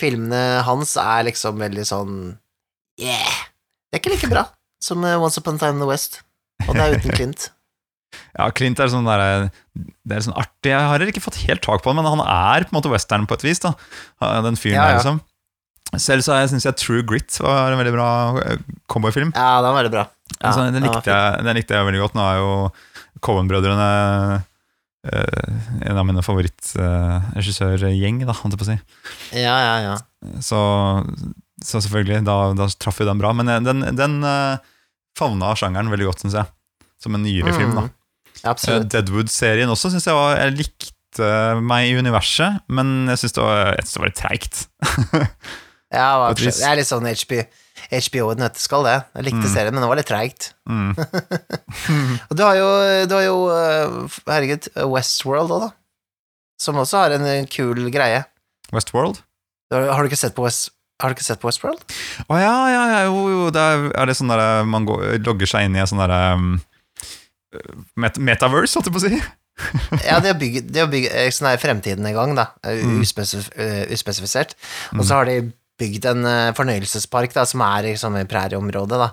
B: filmene hans er liksom veldig sånn Yeah! Det er ikke like bra som eh, Once Upon a Time in the West. Og det er uten Clint.
A: Ja, Clint er sånn der, Det er sånn artig. Jeg har ikke fått helt tak på han, men han er på en måte western på et vis. da Den fyren
B: Ja,
A: der,
B: ja.
A: liksom. Selv så syns jeg True Grit var en veldig bra eh, cowboyfilm.
B: Ja, den var veldig bra. Ja,
A: Altså, den, likte jeg, den likte jeg veldig godt. Nå er jo Cohen-brødrene uh, en av mine favorittregissørgjeng, da, holdt jeg på å si.
B: Ja, ja, ja.
A: Så, så selvfølgelig, da, da traff jo den bra. Men eh, den, den uh, favna sjangeren veldig godt, syns jeg. Som en nyere film, da.
B: Absolutt.
A: Eh, Deadwood-serien også syns jeg var Jeg likte meg i universet, men jeg syns det det var litt treigt.
B: Ja, det, er litt sånn HBO, HBO et skal det. Jeg likte
A: Mm.
B: serien, men det var litt treigt.
A: Mm.
B: Og du har jo, du har jo eh, herregud, Westworld òg, da. Som også har en eh, kul greie.
A: Westworld?
B: Har, har du ikke sett på West... Har du ikke sett på Westworld?
A: Å ja, ja, ja, jo, jo. Det er, er det sånn der man går, logger seg inn i en sånn derre um, met Metaverse, holdt jeg på å si?
B: Ja, de har bygd, de har bygd eh, sånn her fremtiden i gang, da. eh,
A: Mm.
B: Uspesif eh, uspesifisert. Og så har de bygd en eh, fornøyelsespark da, som er i prærieområdet, da.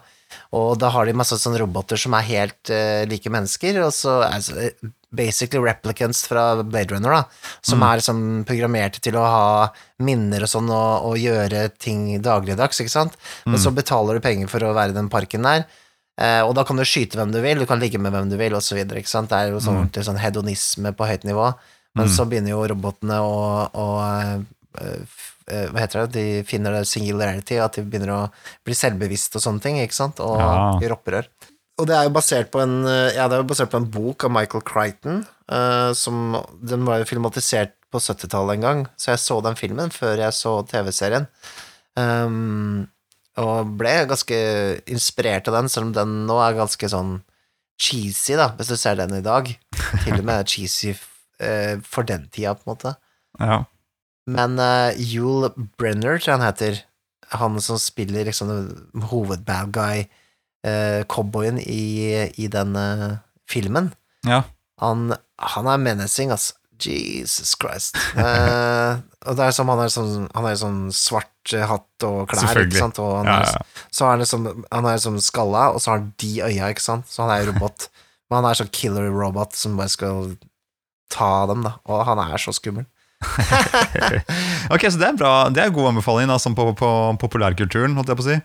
B: Og da har de masse sånne roboter som er helt uh, like mennesker, og så så, eh, basically replicants fra Blade Runner, da, som er liksom programmert til å ha minner og sånn, og, og gjøre ting dagligdags, ikke sant? Men så betaler du penger for å være i den parken der. Eh, og da kan du skyte hvem du vil, du kan ligge med hvem du vil, sant? Det er jo sånn mm. sånn hedonisme på høyt nivå. Men så begynner jo robotene å, å eh, eh, Hva heter det? De finner det singularity, at de begynner å bli selvbevisst og sånne ting, ikke sant? Og
A: Ja.
B: gjør opprør. Og det er jo basert på en Ja, det er jo basert på en bok av Michael Crichton, uh, som Den var jo filmatisert på 70-tallet en gang, så jeg så den filmen før jeg så TV-serien. Um, og ble ganske inspirert av den, selv om den nå er ganske sånn cheesy, da, hvis du ser den i dag. Til og med cheesy eh, for den tida, på en måte.
A: Ja.
B: Men uh, Yul Brenner, tror jeg han heter, han som spiller liksom hovedbad guy, eh, cowboyen i, i den eh, filmen,
A: ja.
B: han, han er menacing, altså. Jesus Christ. Eh, og det er som han er sånn, han er sånn svart hatt og klær, ikke sant, og han,
A: Ja,
B: er,
A: ja.
B: så er liksom, han er liksom skalla, og så har han de øya, ikke sant, så han er robot. Men han er sånn killer robot som bare skal ta dem, da, og han er så skummel.
A: Ok, så det er bra Det er god anbefaling sånn på, på populærkulturen, holdt jeg på å si.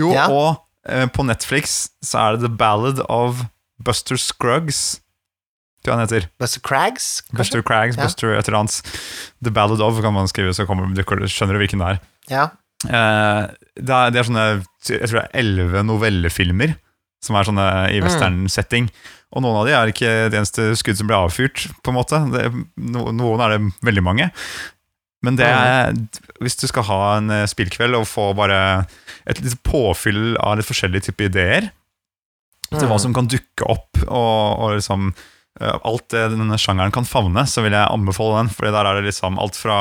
A: Jo,
B: Ja.
A: og eh, på Netflix så er det The Ballad of Buster Scruggs. Hva han heter
B: Buster Craggs, kanskje?
A: Buster Craggs,
B: Ja.
A: Buster et eller annet. The Ballad of kan man skrive, så kommer, du skjønner du hvilken det er.
B: Ja.
A: Eh, det, er, det er sånne Jeg tror det er elleve novellefilmer som er sånne i
B: Mm.
A: western-setting. Og noen av de er ikke det eneste skudd som ble avfyrt, på en måte. Det, no, noen er det veldig mange. Men det er, hvis du skal ha en eh, spillkveld og få bare et lite påfyll av litt forskjellige typer ideer til hva
B: Mm.
A: som kan dukke opp, og, og liksom alt det denne sjangeren kan favne, så vil jeg anbefale den. Fordi der er det liksom alt fra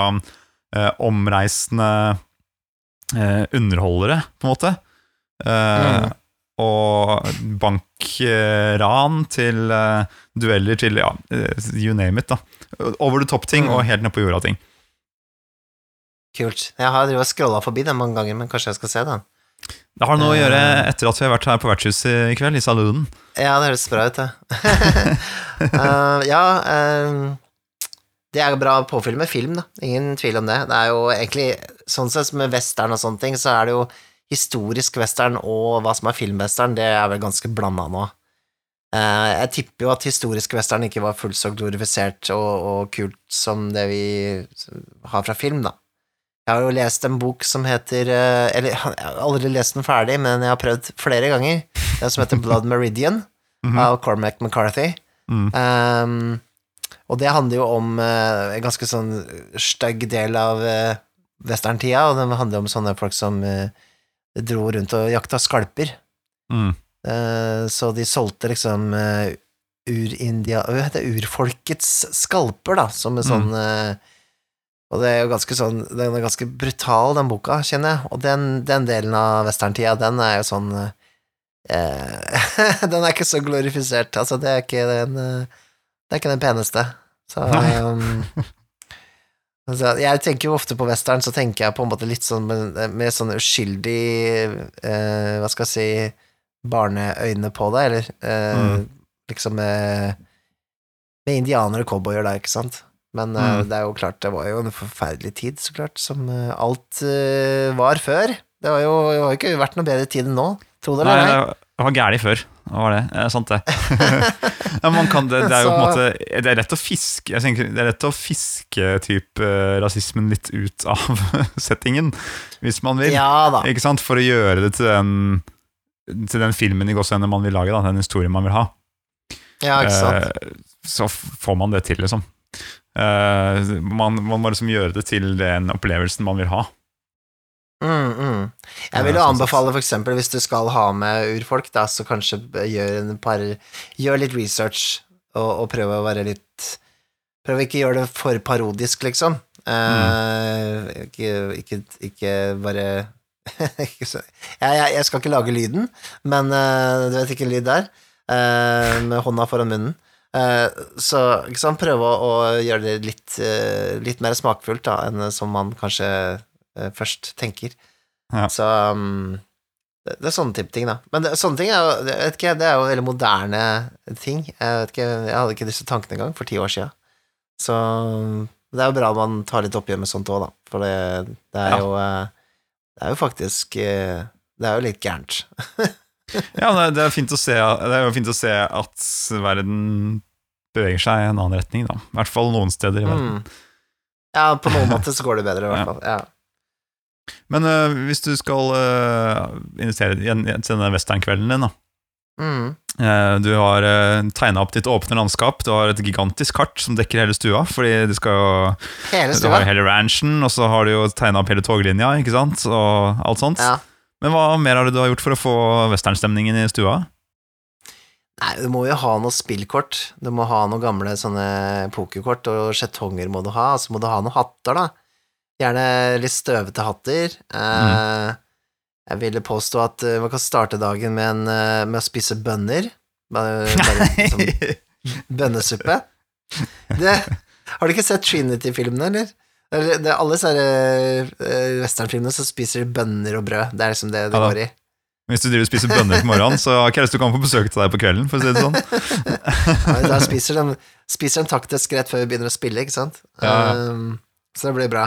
A: eh, omreisende eh, underholdere, på en måte, eh,
B: Mm.
A: og bankran til eh, dueller til ja, eh, you name it. da Over the top-ting
B: Mm.
A: og helt ned på jorda-ting.
B: Kult. Jeg har drevet og scrolla forbi den mange ganger, men kanskje jeg skal se den.
A: Det har noe å gjøre
B: Eh.
A: etter at vi har vært her på vertshuset i kveld, i saloonen.
B: Ja, det høres bra ut, det. uh, ja, uh, det er bra påfyll med film, da. Ingen tvil om det. Det er jo egentlig sånn sett med western og sånne ting, så er det jo historisk western og hva som er filmwestern, det er vel ganske blanda nå. Uh, jeg tipper jo at historisk western ikke var fullt så glorifisert og, og kult som det vi har fra film, da. Jeg har jo lest en bok som heter eh, Eller jeg har aldri lest den ferdig, men jeg har prøvd flere ganger. Den som heter Blood Meridian
A: Mhm.
B: av Cormac McCarthy.
A: Mm.
B: Um, og det handler jo om uh, en ganske sånn stygg del av uh, westerntida, og det handler om sånne folk som uh, dro rundt og jakta skalper.
A: Mm.
B: Uh, så de solgte liksom uh, ur-India Hva heter det? Urfolkets skalper, da, som en
A: Mm.
B: sånn Og det er jo ganske sånn Den er ganske brutal, den boka, kjenner jeg. Og den, den delen av westerntida, den er jo sånn eh, Den er ikke så glorifisert. Altså, det er ikke den eh, Det er ikke den peneste. Så um, altså, Jeg tenker jo ofte på western, så tenker jeg på en måte litt sånn med, med sånn uskyldig eh, Hva skal jeg si barneøyne på det, eller eh,
A: Mm.
B: liksom med, med indianere og cowboyer der, ikke sant? Men eh,
A: Mm.
B: det er jo klart, det var jo en forferdelig tid, så klart, som eh, alt eh, var før. Det har jo har jo ikke vært noe bedre tid enn nå, tro det
A: Nei,
B: eller ei.
A: det var gærlig før. Det var det. Er sant, det. kan, det, det er jo på en måte Det er lett å fiske Jeg tenker, Det er lett å fiske typ, eh, rasismen litt ut av settingen, hvis man vil.
B: Ja.
A: Ikke sant? For å gjøre det til den, til den filmen i gåsehudene man vil lage, da, den historien man vil ha.
B: Ja, ikke sant.
A: Eh, så får man det til, liksom. Eh, man, man må liksom gjøre det til den opplevelsen man vil ha.
B: Mm, mm. Jeg vil jo
A: sånn
B: anbefale eksempel hvis du skal ha med urfolk, da, så kanskje gjør en par Gjør litt research, og, og prøv å være litt Prøv ikke å gjøre det for parodisk, liksom. Eh, ikke, ikke, ikke bare ikke så, jeg, jeg, jeg skal ikke lage lyden, men uh, du vet ikke lyd der, Uh, med hånda foran munnen. Eh, så ikke sant, prøve å, gjøre det litt, eh, litt mer smakfullt da, enn som man kanskje eh, først tenker.
A: Ja.
B: Så um, det, det er sånne type ting, da. Men det, sånne ting er jo, jeg vet ikke, det er jo veldig moderne ting. Jeg vet ikke, jeg hadde ikke disse tankene engang for ti år siden. Så um, det er jo bra man tar litt oppgjør med sånt òg, da. For det, det er
A: Ja.
B: jo Det er jo faktisk Det er jo litt gærent.
A: Ja, det, det, er fint å se, det er fint å se at verden beveger seg i en annen retning, da. I hvert fall noen steder i verden.
B: Mm. Ja, på noen måter så går det bedre, i hvert fall. Ja.
A: Men uh, hvis du skal uh, investere igjen til denne westernkvelden din, da.
B: Mm.
A: Eh, Du har tegna opp ditt åpne landskap. Du har et gigantisk kart som dekker hele stua. Fordi du skal jo
B: Hele
A: Du har hele ranchen, og så har du jo tegna opp hele toglinja, ikke sant? Og alt sånt.
B: Ja.
A: Men hva mer har du gjort for å få westernstemningen i stua?
B: Nei, du må jo ha noe spillkort. Du må ha noen gamle sånne pokerkort, og skjetonger må du ha. Og så må du ha noen hatter, da. Gjerne litt støvete hatter. Mm. jeg ville påstå at eh, man kan starte dagen med, en, eh, med å spise bønner. Bare, bare sånn bønnesuppe. Det, har du ikke sett Trinity-filmene, eller? Det er alle disse uh, westernfilmene så spiser de bønner og brød. Det er liksom det det
A: Ja
B: går i.
A: Hvis du driver og spiser bønner på morgenen, så har ikke lyst til å komme på besøk til deg på kvelden. for å si det sånn.
B: Ja, Da spiser de, spiser de taktisk rett før vi begynner å spille, ikke sant?
A: Ja.
B: Um, så det blir bra.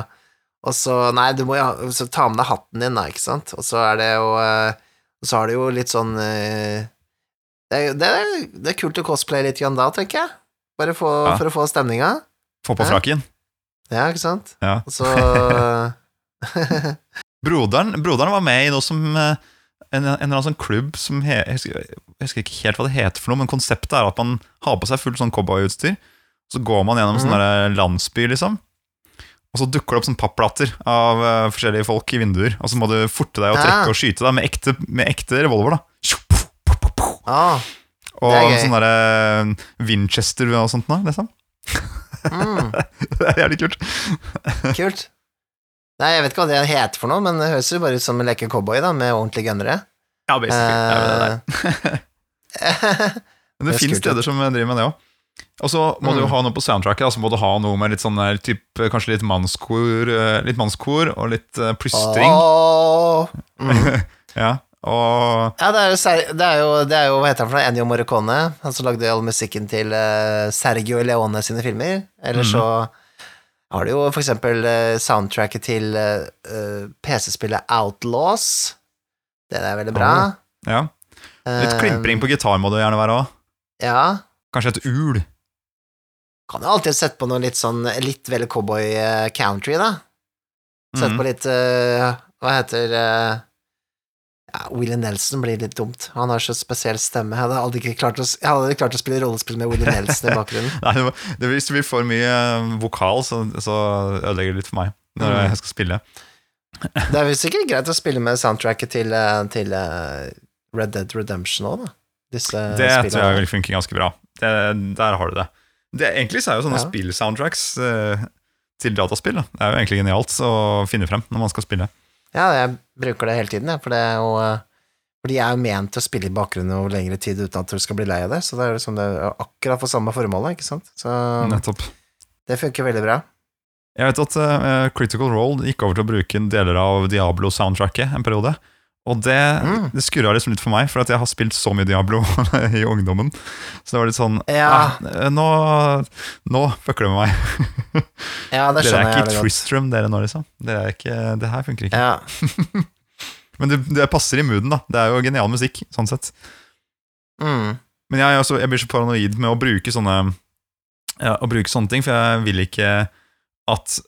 B: Og så, nei, du må jo ta med deg hatten din, da, ikke sant? Og så er det jo eh, Og så har du jo litt sånn eh, det, er, det, er, det er kult å cosplaye litt grann da, tenker jeg. Bare få,
A: Ja.
B: for å få stemninga.
A: Få på frakken.
B: Ja, ikke sant?
A: Ja.
B: Så
A: Broderen, broderen var med i noe som eh, en, en eller annen sånn klubb som he, jeg, husker, jeg husker ikke helt hva det heter for noe, men konseptet er at man har på seg fullt sånn cowboyutstyr. Så går man gjennom
B: mm.
A: sånn landsby, liksom. Og så dukker det opp sånn papplater av uh, forskjellige folk i vinduer. Og så må du forte deg og trekke og skyte deg med ekte, med ekte revolver. da
B: ah,
A: Og sånn derre Winchester og sånt noe, liksom.
B: Mm,
A: Det er jævlig kult.
B: Kult. Nei, jeg vet ikke hva det heter for noe, men det høres jo bare ut som å leke cowboy, da, med ordentlige gunnere.
A: Ja, basically. det er det der.
B: Eh,
A: Men det
B: Det fins
A: steder som driver med det òg. Og så må du jo
B: Mm.
A: ha noe på soundtracket. Altså må du ha noe med litt sånn der, typ, kanskje litt mannskor, eh, litt mannskor og litt uh, plystring.
B: Oh. Mm.
A: Ja, og
B: Ja, det er, jo, det, er jo, det er jo Hva heter han for noe? Ennio Morricone, han som lagde all musikken til eh, Sergio Leone sine filmer. Eller så har du jo for eksempel eh, soundtracket til eh, PC-spillet Outlaws. Det er veldig bra.
A: ja, litt klimpring på gitar må det gjerne være òg.
B: Ja.
A: Kanskje et ul.
B: Kan jo alltid sette på noe litt sånn litt vel cowboy country, da. Sette
A: mm.
B: på litt Hva heter eh, ja, Willie Nelson blir litt dumt. Han har så spesiell stemme. Jeg hadde aldri ikke klart å, jeg hadde klart å spille rollespill med Willie Nelson i bakgrunnen.
A: Nei, det, hvis det blir for mye eh, vokal, så, så ødelegger det litt for meg når
B: mm.
A: jeg skal spille.
B: Det er vel sikkert greit å spille med soundtracket til, eh, til eh, Red Dead Redemption òg, da. Disse
A: Det
B: spillene.
A: tror jeg vil funke ganske bra. Det, der har du det. det. Egentlig så er jo sånne
B: Ja.
A: spill-soundtracks eh, til dataspill. Da. Det er jo egentlig genialt å finne frem når man skal spille.
B: Ja, jeg bruker det hele tiden, jeg, for det er jo eh, For de er jo ment til å spille i bakgrunnen over lengre tid uten at du skal bli lei av det, så det er liksom det er akkurat for samme formålet, ikke sant? Så
A: Nettopp.
B: det funker veldig bra.
A: Jeg vet at uh, Critical Role gikk over til å bruke deler av Diablo-soundtracket en periode. Og det,
B: Mm.
A: det skurra liksom litt for meg, for jeg har spilt så mye Diablo i ungdommen. Så det var litt sånn
B: Ja.
A: ah, Nå, nå fucker det med meg.
B: Ja, det
A: Dere er
B: skjønner jeg
A: ikke i. Tristram, dere nå, liksom. Dere er ikke, det her funker ikke.
B: Ja.
A: Men det, det passer i mooden, da. Det er jo genial musikk, sånn sett.
B: Mm.
A: Men jeg, er også, jeg blir så paranoid med å bruke sånne ja, Å bruke sånne ting, for jeg vil ikke at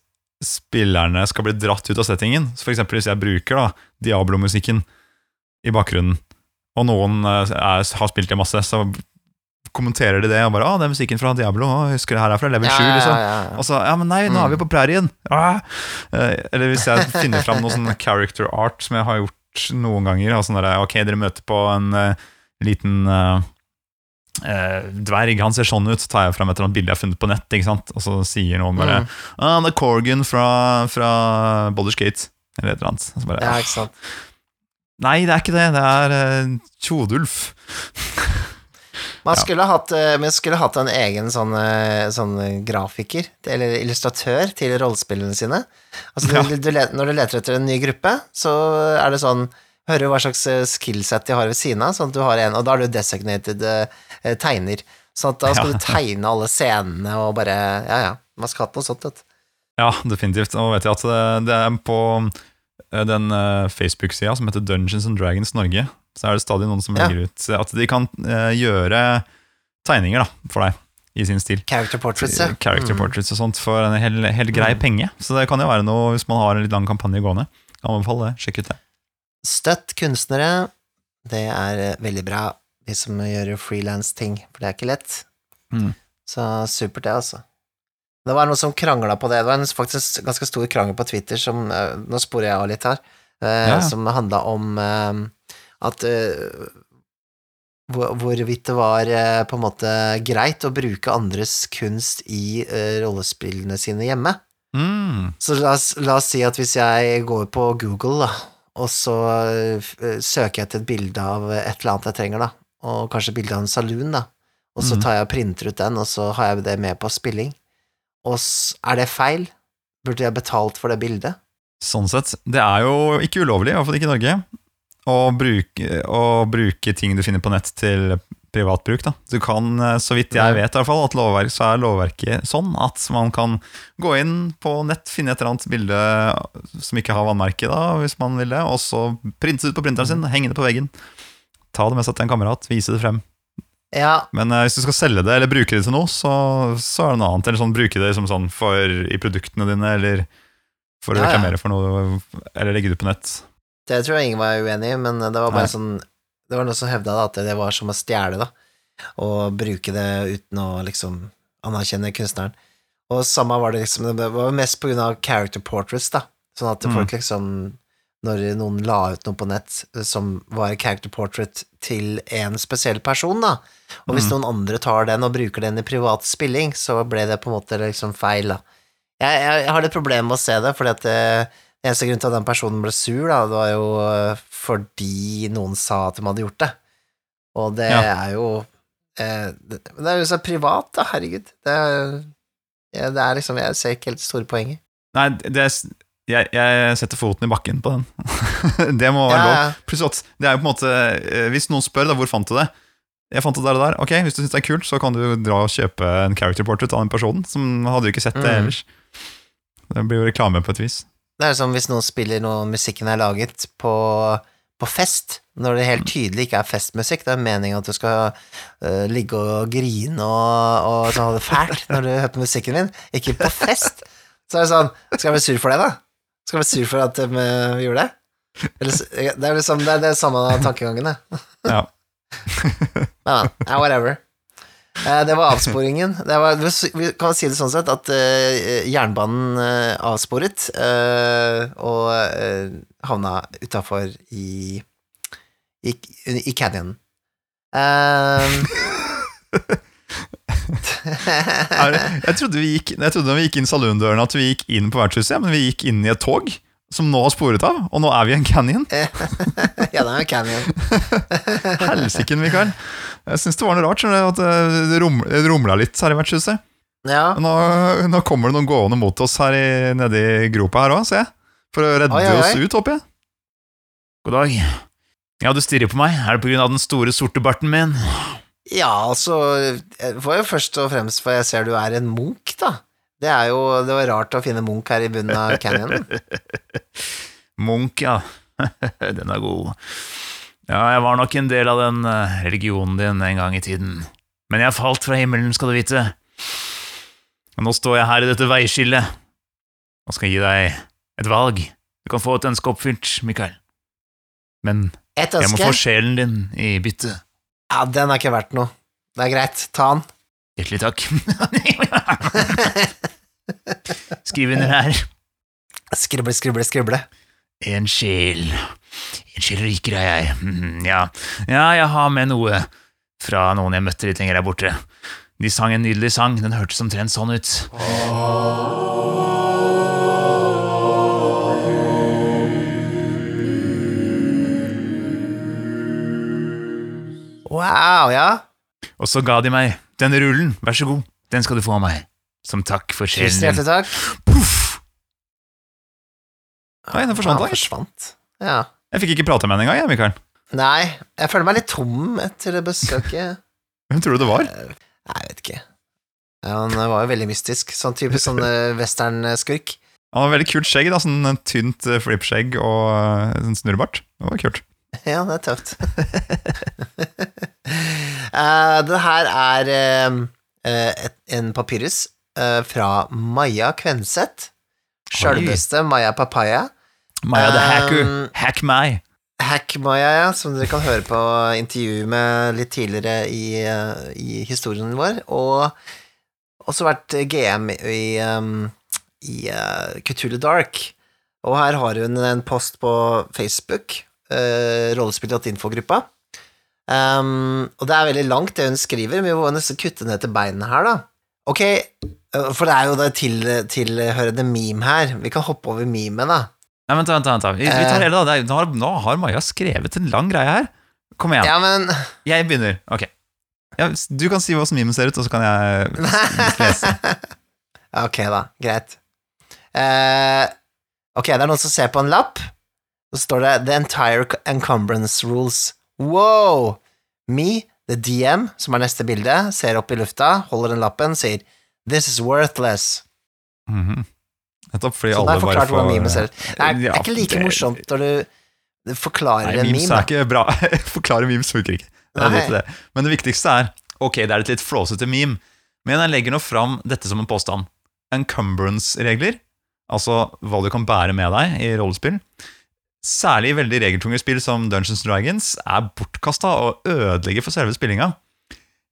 A: spillerne skal bli dratt ut av settingen. Så for eksempel hvis jeg bruker da Diablo-musikken i bakgrunnen, og noen eh, er, har spilt det masse, så kommenterer de det og bare 'Å, det er musikken fra Diablo. Å, husker det her er fra level 7', liksom.
B: ja, ja, ja.
A: Og så, ja, men nei, nå er vi på prærien. Ah! Eller hvis jeg finner fram noe sånn character art som jeg har gjort noen ganger. Og sånn der, ok, dere møter på en uh, liten eh, eh, dverg, han ser sånn ut. tar jeg fram et eller annet bilde jeg har funnet på nett, ikke sant? og så sier noen bare
B: Mm.
A: ah, det er Corgan fra, fra Baldur's Gate. Eller et eller annet. Og Så bare,
B: ja,
A: ah,
B: ikke sant.
A: nei, det er ikke det. Det er uh, Tjodulf.
B: Man
A: Ja.
B: skulle hatt, man men skulle hatt en egen sånn, eh, sånn grafiker, eller illustratør, til rollespillene sine. Altså,
A: Ja.
B: du, du, når du leter etter en ny gruppe, så er det sånn Hører hva slags eh, skillset de har ved siden av, sånn at du har en, og da er du designated eh, eh, tegner. Sånn at da skal
A: Ja.
B: du tegne alle scenene og bare Ja, ja. Man skal ha noe sånt, vet du.
A: Ja, definitivt. Og vet jeg at det, det er på eh, den eh, Facebook-sida som heter Dungeons and Dragons Norge, så er det stadig noen som
B: Ja.
A: legger ut at de kan eh, gjøre tegninger da, for deg i sin stil.
B: Character portraits, ja.
A: Character
B: Mm.
A: portraits og sånt for en hel, helt grei
B: Mm.
A: penge. Så det kan jo være noe hvis man har en litt lang kampanje gående. Anbefaler det. Sjekk ut det.
B: Støtt kunstnere. Det er eh, veldig bra, de som gjør frilans-ting, for det er ikke lett.
A: Mm.
B: Så supert, det, altså. Det var noen som krangla på det. Det var en faktisk ganske stor krangel på Twitter som eh, Nå sporer jeg av litt her. eh,
A: Ja.
B: Som handla om eh, at hvorvidt det var på en måte greit å bruke andres kunst i rollespillene sine hjemme.
A: Mm.
B: Så la oss, la oss si at hvis jeg går på Google, da, og så søker jeg etter et bilde av et eller annet jeg trenger, da, og kanskje bilde av en saloon, da, og så
A: Mhm.
B: tar jeg og printer ut den, og så har jeg det med på spilling, og er det feil? Burde jeg betalt for det bildet?
A: Sånn sett. Det er jo ikke ulovlig, i hvert fall ikke i Norge, å bruke, å bruke ting du finner på nett til privat bruk. Da. Du kan, eh, så vidt jeg vet, i hvert fall, at lovverk, så er lovverket sånn at man kan gå inn på nett, finne et eller annet bilde som ikke har vannmerke, da, hvis man vil det, og så printe det ut på printeren sin, henge det på veggen. Ta det med seg til en kamerat, vise det frem.
B: Ja,
A: Men uh, hvis du skal selge det eller bruke det til noe, så, så er det noe annet. Eller sånn, bruke det som sånn for, i produktene dine, eller for å
B: Ja,
A: reklamere for noe, eller legge det ut på nett.
B: det tror jeg ingen var uenig i, men det var bare
A: Nei.
B: sånn Det var noen som hevda at det var som å stjele, da, Å bruke det uten å liksom anerkjenne kunstneren. Og samme var det liksom Det var mest på grunn av character portraits, da. Sånn at
A: Mm.
B: folk liksom Når noen la ut noe på nett som var character portrait til en spesiell person, da, og hvis
A: Mm.
B: noen andre tar den og bruker den i privat spilling, så ble det på en måte liksom feil, da. Jeg, jeg, jeg har litt problemer med å se det, fordi at det, eneste grunn til at den personen ble sur, da, det var jo eh, fordi noen sa at de hadde gjort det. Og det
A: Ja.
B: er jo eh, det, det er jo så privat, da, herregud. Det det er liksom Jeg ser ikke helt det store poenget.
A: Nei, det er, jeg, jeg setter foten i bakken på den. det må være
B: Ja,
A: lov. Pluss at det er jo på en måte eh, Hvis noen spør da, hvor fant du det Jeg fant det der og der. Ok, Hvis du syns det er kult, så kan du dra og kjøpe en character portrait av den personen. Som hadde jo ikke sett det
B: Mm.
A: ellers. Det blir jo reklame på et vis.
B: Det er som hvis noen spiller noe musikken er laget på, på fest, når det helt tydelig ikke er festmusikk. Det er meningen at du skal uh, ligge og grine og, og så ha det fælt når du hører på musikken min, ikke på fest. Så er det sånn Skal jeg bli sur for det, da? Skal være sur for at de gjorde det? Eller, det er liksom det er det samme tankegangen, det.
A: Ja.
B: Men, ja, whatever. Eh, Det var avsporingen. Det var, vi kan si det sånn sett at eh, jernbanen eh, avsporet og havna utafor i, i i canyonen.
A: Er- Jeg trodde, vi gikk, jeg trodde når vi gikk inn saloondøren at vi gikk inn på vertshuset, men vi gikk inn i et tog som nå har sporet av, og nå er vi i en canyon.
B: ja, det er en Canyon.
A: Helsike, Mikael. Jeg syns det var noe rart at det rom, rumla litt her i vertshuset.
B: Ja.
A: Nå, nå kommer det noen gående mot oss her i, nede i gropa her òg, ser jeg. For å redde
B: Oi, oi, oi.
A: oss ut, håper jeg. God dag. Ja, du stirrer på meg. Er det på grunn av den store, sorte barten min?
B: Ja, altså får jo først og fremst for jeg ser du er en Munch, da. Det er jo Det var rart å finne Munch her i bunnen av canyonen.
A: Munch, ja. den er god. Ja, jeg var nok en del av den eh, religionen din en gang i tiden. Men jeg falt fra himmelen, skal du vite. Og nå står jeg her i dette veiskillet og skal gi deg et valg. Du kan få et ønske oppfylt, Mikael. Men jeg må få sjelen din i bytte.
B: Ja, den er ikke verdt noe. Det er greit. Ta den.
A: Hjertelig takk. Skriv under her.
B: Skrible, skrible, skrible.
A: En sjel. En sjel rikere er jeg. Mhm, Ja. ja, jeg har med noe fra noen jeg møtte litt lenger der borte. De sang en nydelig sang. Den hørtes omtrent sånn ut.
B: Wow, ja.
A: Og så ga de meg denne rullen. Vær så god, den skal du få av meg. Som takk for
B: Tusen
A: sjelen
B: hjertelig takk.
A: Puff! Nei, den forsvant,
B: Ja, forsvant. Ja.
A: Jeg fikk ikke prate med henne engang, jeg, Mikael.
B: Nei, jeg føler meg litt tom etter det besøket.
A: Hvem tror du det var?
B: Nei, jeg vet ikke. Ja, han var jo veldig mystisk. Sånn type sånn eh, western-skurk.
A: Han har veldig kult skjegg. da, Sånn tynt eh, flippskjegg og eh, sånn snurrebart. Det var kult.
B: Ja, det er tøft. uh, det her er et, en papyrus uh, fra Maja Kvenseth. Sjølveste Maja Papaya.
A: Maja the Hacker. Hack meg.
B: Hack Maja, ja, som dere kan høre på intervjuet med litt tidligere i, i historien vår, og også vært GM i, um, i uh, Cthulhu Dark. Og her har hun en post på Facebook, uh, rollespill.info-gruppa. Um, og det er veldig langt det hun skriver, men vi må nesten kutte ned til beinene her, da. Ok, uh, for det er jo det til, tilhørende meme her. Vi kan hoppe over memet, da.
A: Nei, vent, vent, vent. Vi, vi tar hele da. Nå har, nå har Maja skrevet en lang greie her. Kom igjen.
B: Ja, men
A: Jeg begynner. Ok. Ja, du kan si hvordan memen ser ut, og så kan jeg lese.
B: Ok, da. Greit. Uh, ok, det er noen som ser på en lapp. Så står det The entire encumbrance rules. Wow! Me, the DM, som er neste bilde, ser opp i lufta, holder den lappen, sier This is worthless.
A: Mhm. Nettopp fordi
B: Så
A: alle bare får
B: mime ser. Det er,
A: Ja,
B: er ikke like
A: det-
B: morsomt når du, forklarer
A: Nei,
B: en
A: memes er ikke bra. Forklare memes funker ikke. Det det. Men det viktigste er Ok, det er et litt flåsete meme, men jeg legger nå fram dette som en påstand. Encumbrance-regler, altså hva du kan bære med deg i rollespill, særlig i veldig regeltunge spill som Dungeons Dragons, er bortkasta og ødelegger for selve spillinga.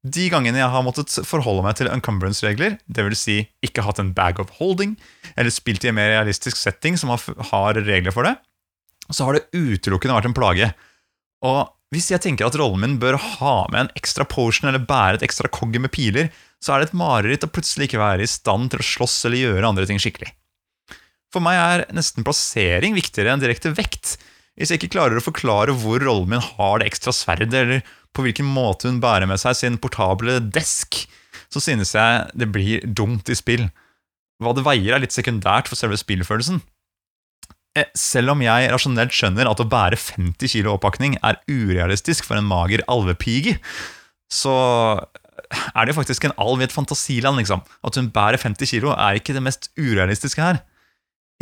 A: De gangene jeg har måttet forholde meg til encumbrance-regler, dvs. Si ikke hatt en bag of holding, eller spilt i en mer realistisk setting som har, regler for det, så har det utelukkende vært en plage. Og hvis jeg tenker at rollen min bør ha med en ekstra potion eller bære et ekstra kogge med piler, så er det et mareritt å plutselig ikke være i stand til å slåss eller gjøre andre ting skikkelig. For meg er nesten plassering viktigere enn direkte vekt. Hvis jeg ikke klarer å forklare hvor rollen min har det ekstra sverdet, eller på hvilken måte hun bærer med seg sin portable desk, så synes jeg det blir dumt i spill. Hva det veier, er litt sekundært for selve spillfølelsen. Eh, Selv om jeg rasjonelt skjønner at å bære 50 kilo oppakning er urealistisk for en mager alvepige, så er det jo faktisk en alv i et fantasiland, liksom. At hun bærer 50 kilo er ikke det mest urealistiske her.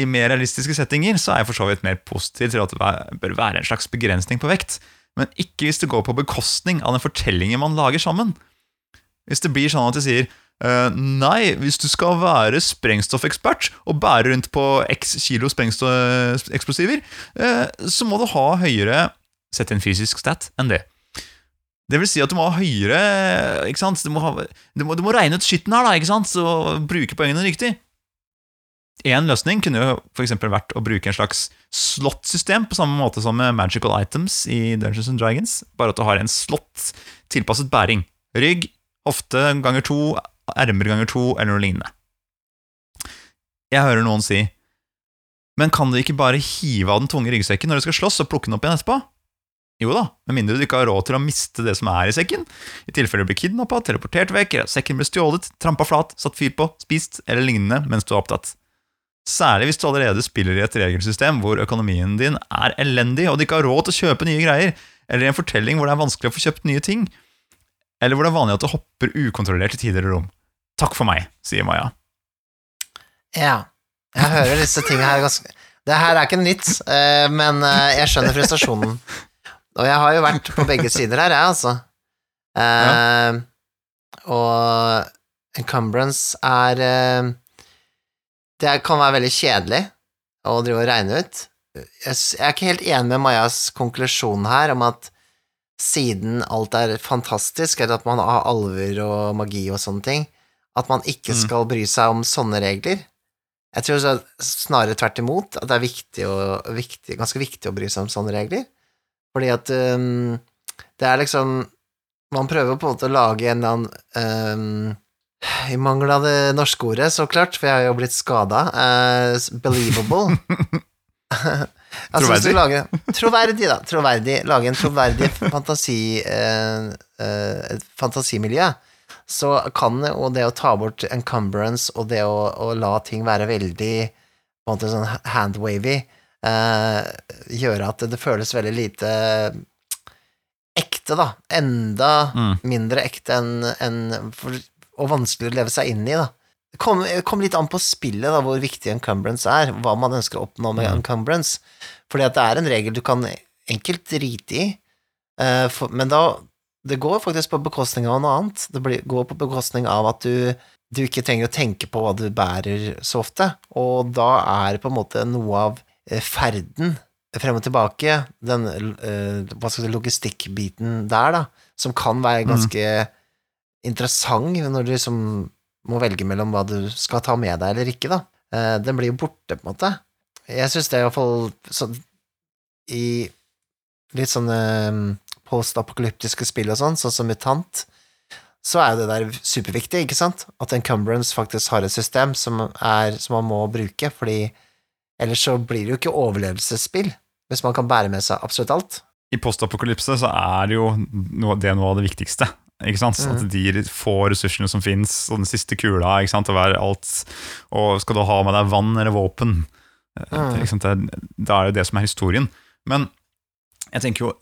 A: I mer realistiske settinger så er jeg for så vidt mer positiv til at det bør være en slags begrensning på vekt, men ikke hvis det går på bekostning av den fortellingen man lager sammen. Hvis det blir sånn at de sier Uh, Nei, hvis du skal være sprengstoffekspert og bære rundt på x kilo sprengstoffeksplosiver, uh, så må du ha høyere Sett en fysisk stat enn det. Det vil si at du må ha høyere ikke sant? Du må, ha, du må, du må regne ut skitten her, da, ikke sant? Så bruke poengene riktig. En løsning kunne jo eksempel vært å bruke en slags slott-system, på samme måte som med Magical Items i Dungeons and Dragons, bare at du har en slott tilpasset bæring. Rygg, Hofte ganger to, ermer ganger to, eller noe lignende. Jeg hører noen si Men kan du ikke bare hive av den tunge ryggsekken når du skal slåss, og plukke den opp igjen etterpå? Jo da, med mindre du ikke har råd til å miste det som er i sekken, i tilfelle du blir kidnappa, teleportert vekk, sekken blir stjålet, trampa flat, satt fyr på, spist eller lignende mens du er opptatt. Særlig hvis du allerede spiller i et regelsystem hvor økonomien din er elendig, og du ikke har råd til å kjøpe nye greier, eller i en fortelling hvor det er vanskelig å få kjøpt nye ting, eller hvor det er vanlig at du hopper ukontrollert i tider og rom. Takk for meg, sier Maja.
B: Ja. Jeg hører disse tingene her ganske Det her er ikke nytt, eh, men eh, jeg skjønner frustrasjonen. Og jeg har jo vært på begge sider her, jeg, altså. Eh, Og encumbrance er Det kan være veldig kjedelig å drive og regne ut. Jeg er ikke helt enig med Majas konklusjon her om at siden alt er fantastisk, eller at man har alver og magi og sånne ting, at man ikke
A: Mm.
B: skal bry seg om sånne regler. Jeg tror så snarere tvert imot at det er viktig og, viktig, ganske viktig å bry seg om sånne regler. Fordi at um, det er liksom Man prøver på en måte å lage en eller annen um, I mangel av det norske ordet, så klart, for jeg har jo blitt skada. believable. altså, hvis du
A: Troverdig?
B: lager, troverdig, da. Troverdig. Lage en troverdig fantasi, uh, uh, fantasimiljø så kan jo det å ta bort encumbrance og det å, å la ting være veldig på en måte sånn handwavy, eh, gjøre at det, føles veldig lite ekte, da. Enda
A: Mm.
B: mindre ekte enn for, og vanskelig å leve seg inn i, da. Det kom, kom litt an på spillet, da, hvor viktig encumbrance er, hva man ønsker å oppnå med
A: Mm.
B: encumbrance. Fordi at det er en regel du kan enkelt drite i, uh, for, men da det går faktisk på bekostning av noe annet. Det blir, går på bekostning av at du, du ikke trenger å tenke på hva du bærer så ofte, og da er det på en måte noe av eh, ferden frem og tilbake, den uh, hva skal si, logistikkbiten der, da, som kan være ganske interessant når du liksom må velge mellom hva du skal ta med deg eller ikke, da. Eh, den blir jo borte, på en måte. Jeg syns det er iallfall sånn i litt sånne postapokalyptiske spill og sånn, sånn som Mutant, så er jo det der superviktig, ikke sant? At Encumbrance faktisk har et system som, er, som man må bruke, fordi ellers så blir det jo ikke overlevelsesspill, hvis man kan bære med seg absolutt alt.
A: I postapokalypse så er det jo det er noe av det viktigste. Ikke sant?
B: Mm.
A: At de få ressursene som fins, og den siste kula, ikke sant? og være alt Og skal du ha med deg vann eller våpen? Mm.
B: Mhm.
A: Det, da er det det som er historien. Men jeg tenker jo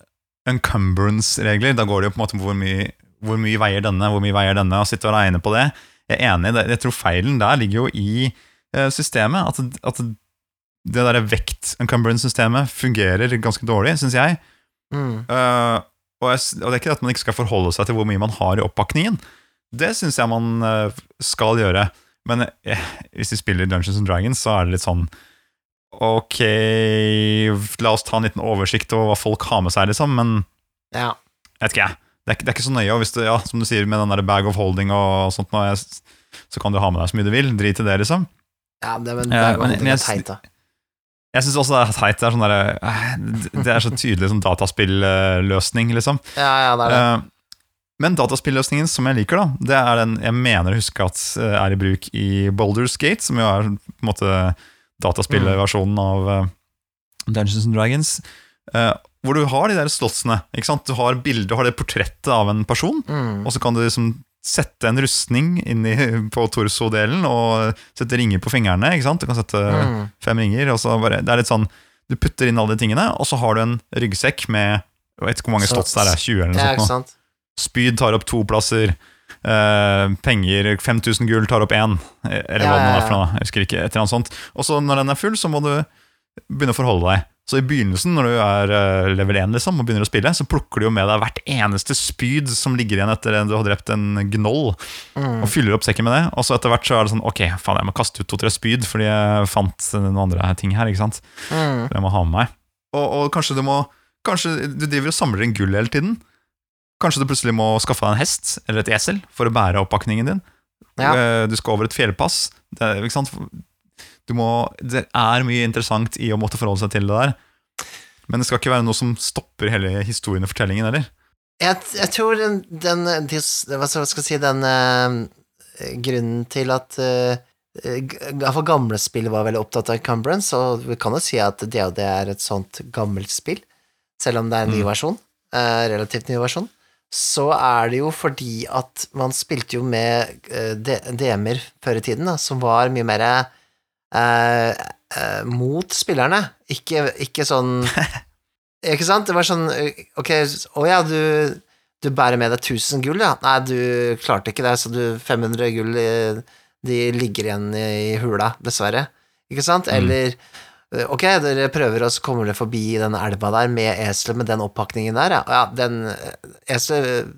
A: encumbrance-regler, da går det jo på en måte på hvor mye, hvor mye veier denne, hvor mye veier denne, og sitte og regne på det. Jeg er enig, jeg tror feilen der ligger jo i eh, systemet. At, at det derre vekt-encumbrance-systemet fungerer ganske dårlig, syns jeg.
B: Mm.
A: Eh, og, jeg, og det er ikke at man ikke skal forholde seg til hvor mye man har i oppakningen. Det syns jeg man eh, skal gjøre. Men eh, hvis vi spiller Dungeons and Dragons, så er det litt sånn Ok, la oss ta en liten oversikt over hva folk har med seg, liksom. Men
B: Ja.
A: jeg vet ikke, jeg. Det det er ikke så nøye. Og hvis du, ja, som du sier med den der bag of holding og sånt, nå, jeg, så kan du ha med deg så mye du vil. Drit i det, liksom.
B: ja, det, men, det er jo
A: men- men jeg-
B: litt teit, da.
A: Jeg syns også det er teit. Det er, sånn der, eh, det er så tydelig sånn dataspillløsning, liksom.
B: Ja, ja, det er det.
A: Eh, Men dataspilløsningen som jeg liker, da, det er den jeg mener å huske at eh, er i bruk i Boulders Gate, som jo er på en måte dataspillversjonen av eh, Dungeons and Dragons. hvor du har de der slottsene. ikke sant? Du har bildet, du har det portrettet av en person,
B: Mm.
A: og så kan du liksom sette en rustning inn i, på torso-delen og sette ringer på fingrene. ikke sant? Du kan sette
B: Mm.
A: fem ringer. og så bare, det er litt sånn, Du putter inn alle de tingene, og så har du en ryggsekk med jeg vet ikke hvor mange slotts det er, 20 eller noe
B: Ja,
A: sånt. Spyd tar opp to plasser. Uh, penger 5000 gull tar opp én, eller
B: Ja,
A: hva det er for noe. Jeg husker ikke, et eller annet sånt. Og så når den er full, så må du begynne å forholde deg. Så i begynnelsen, når du er eh, level 1 liksom, og begynner å spille, så plukker du jo med deg hvert eneste spyd som ligger igjen etter at du har drept en gnoll,
B: Mm.
A: og fyller opp sekken med det. Og så etter hvert så er det sånn Ok, faen, jeg må kaste ut to-tre spyd fordi jeg fant noen andre ting her. ikke sant?
B: Mm.
A: Jeg må ha med meg. Og, og kanskje du må Kanskje du driver og samler inn gull hele tiden. Kanskje du plutselig må skaffe deg en hest eller et esel for å bære oppakningen din.
B: Ja.
A: Eh, Du skal over et fjellpass. Det, er- ikke sant? Du må, det er mye interessant i å måtte forholde seg til det der. Men det skal ikke være noe som stopper hele historien og fortellingen heller.
B: Jeg, jeg tror den, den Hva skal jeg si Den eh, grunnen til at uh, Iallfall gamle spill var veldig opptatt av encumbrance, og vi kan jo si at DOD er et sånt gammelt spill, selv om det er en ny
A: Mm.
B: versjon, eh, relativt ny versjon. Så er det jo fordi at man spilte jo med eh, DM-er før i tiden, da, som var mye mer eh, eh, mot spillerne, ikke, ikke sånn Ikke sant? Det var sånn Ok, å ja, du, du bærer med deg 1000 gull, ja. Nei, du klarte ikke det, så du 500 gull eh, de ligger igjen i hula, dessverre. Ikke sant?
A: Mm.
B: Eller mm. Ok, dere prøver, og så kommer dere forbi den elva der med eselet med den oppakningen der, ja. ja den eselet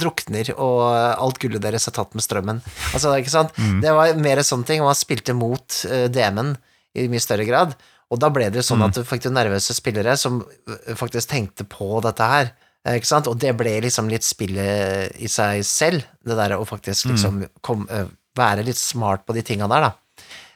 B: drukner, og alt gullet deres er tatt med strømmen. Altså, ikke sant?
A: Mm.
B: Det var mer sånne ting, man spilte mot uh, DM-en i mye større grad. Og da ble det sånn at du fikk nervøse spillere som eh, faktisk tenkte på dette her. eh, Ikke sant? Og det ble liksom litt spillet i seg selv, det der å faktisk
A: Mm.
B: liksom kom, eh, være litt smart på de tinga der, da.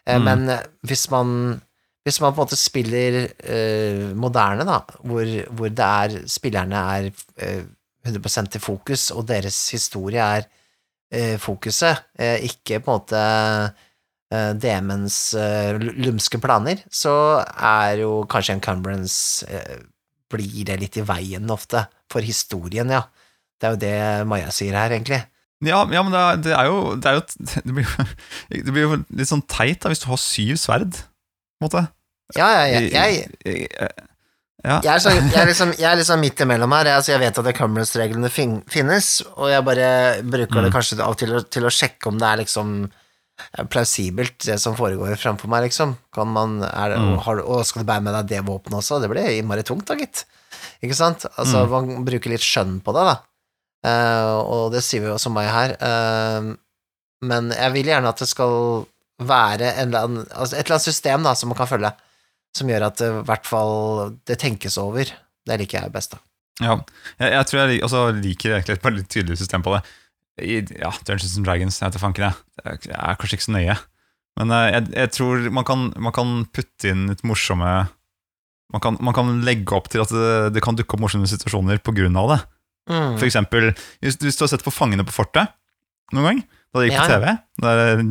B: Eh,
A: Mm.
B: Men eh, hvis man hvis man på en måte spiller eh, moderne, da, hvor, hvor det er spillerne er eh, 100 i fokus, og deres historie er eh, fokuset, eh, ikke på en måte eh, DM-ens eh, lumske planer, så er jo kanskje encumbrance eh, blir det litt i veien ofte, for historien, ja. Det er jo det Maja sier her, egentlig.
A: Ja, ja men det er, det er jo, det, er jo det, blir, jo- det blir jo litt sånn teit da, hvis du har syv sverd, på en måte.
B: Ja, ja, ja, jeg,
A: Ja,
B: Jeg er, så, jeg, er liksom, jeg er liksom midt imellom her. Jeg, altså jeg vet at encumbrance-reglene fin, finnes, og jeg bare bruker det
A: Mm.
B: kanskje av og til til å sjekke om det er liksom eh, plausibelt, det som foregår framfor meg, liksom. Kan man, er
A: Mm.
B: har, og skal du bære med deg det våpenet også? Det blir innmari tungt, da, gitt. Ikke sant? Altså,
A: Mm.
B: man bruker litt skjønn på det, da. Uh, og det sier vi jo også meg her. Uh, men jeg vil gjerne at det skal være en altså et eller annet system da, som man kan følge som gjør at det, i hvert fall det tenkes over. Det liker jeg best, da.
A: ja. Jeg, jeg tror jeg lik- altså, liker egentlig et litt tydelig system på det. I ja, Dungeons and Dragons, jeg vet fanken jeg. Det er kanskje ikke så nøye. Men eh, jeg, jeg tror man kan, man kan putte inn litt morsomme man kan, man kan legge opp til at det, det kan dukke opp morsomme situasjoner på grunn av det.
B: Mm.
A: For eksempel, hvis, hvis du har sett på Fangene på fortet noen gang, da det gikk på TV, det er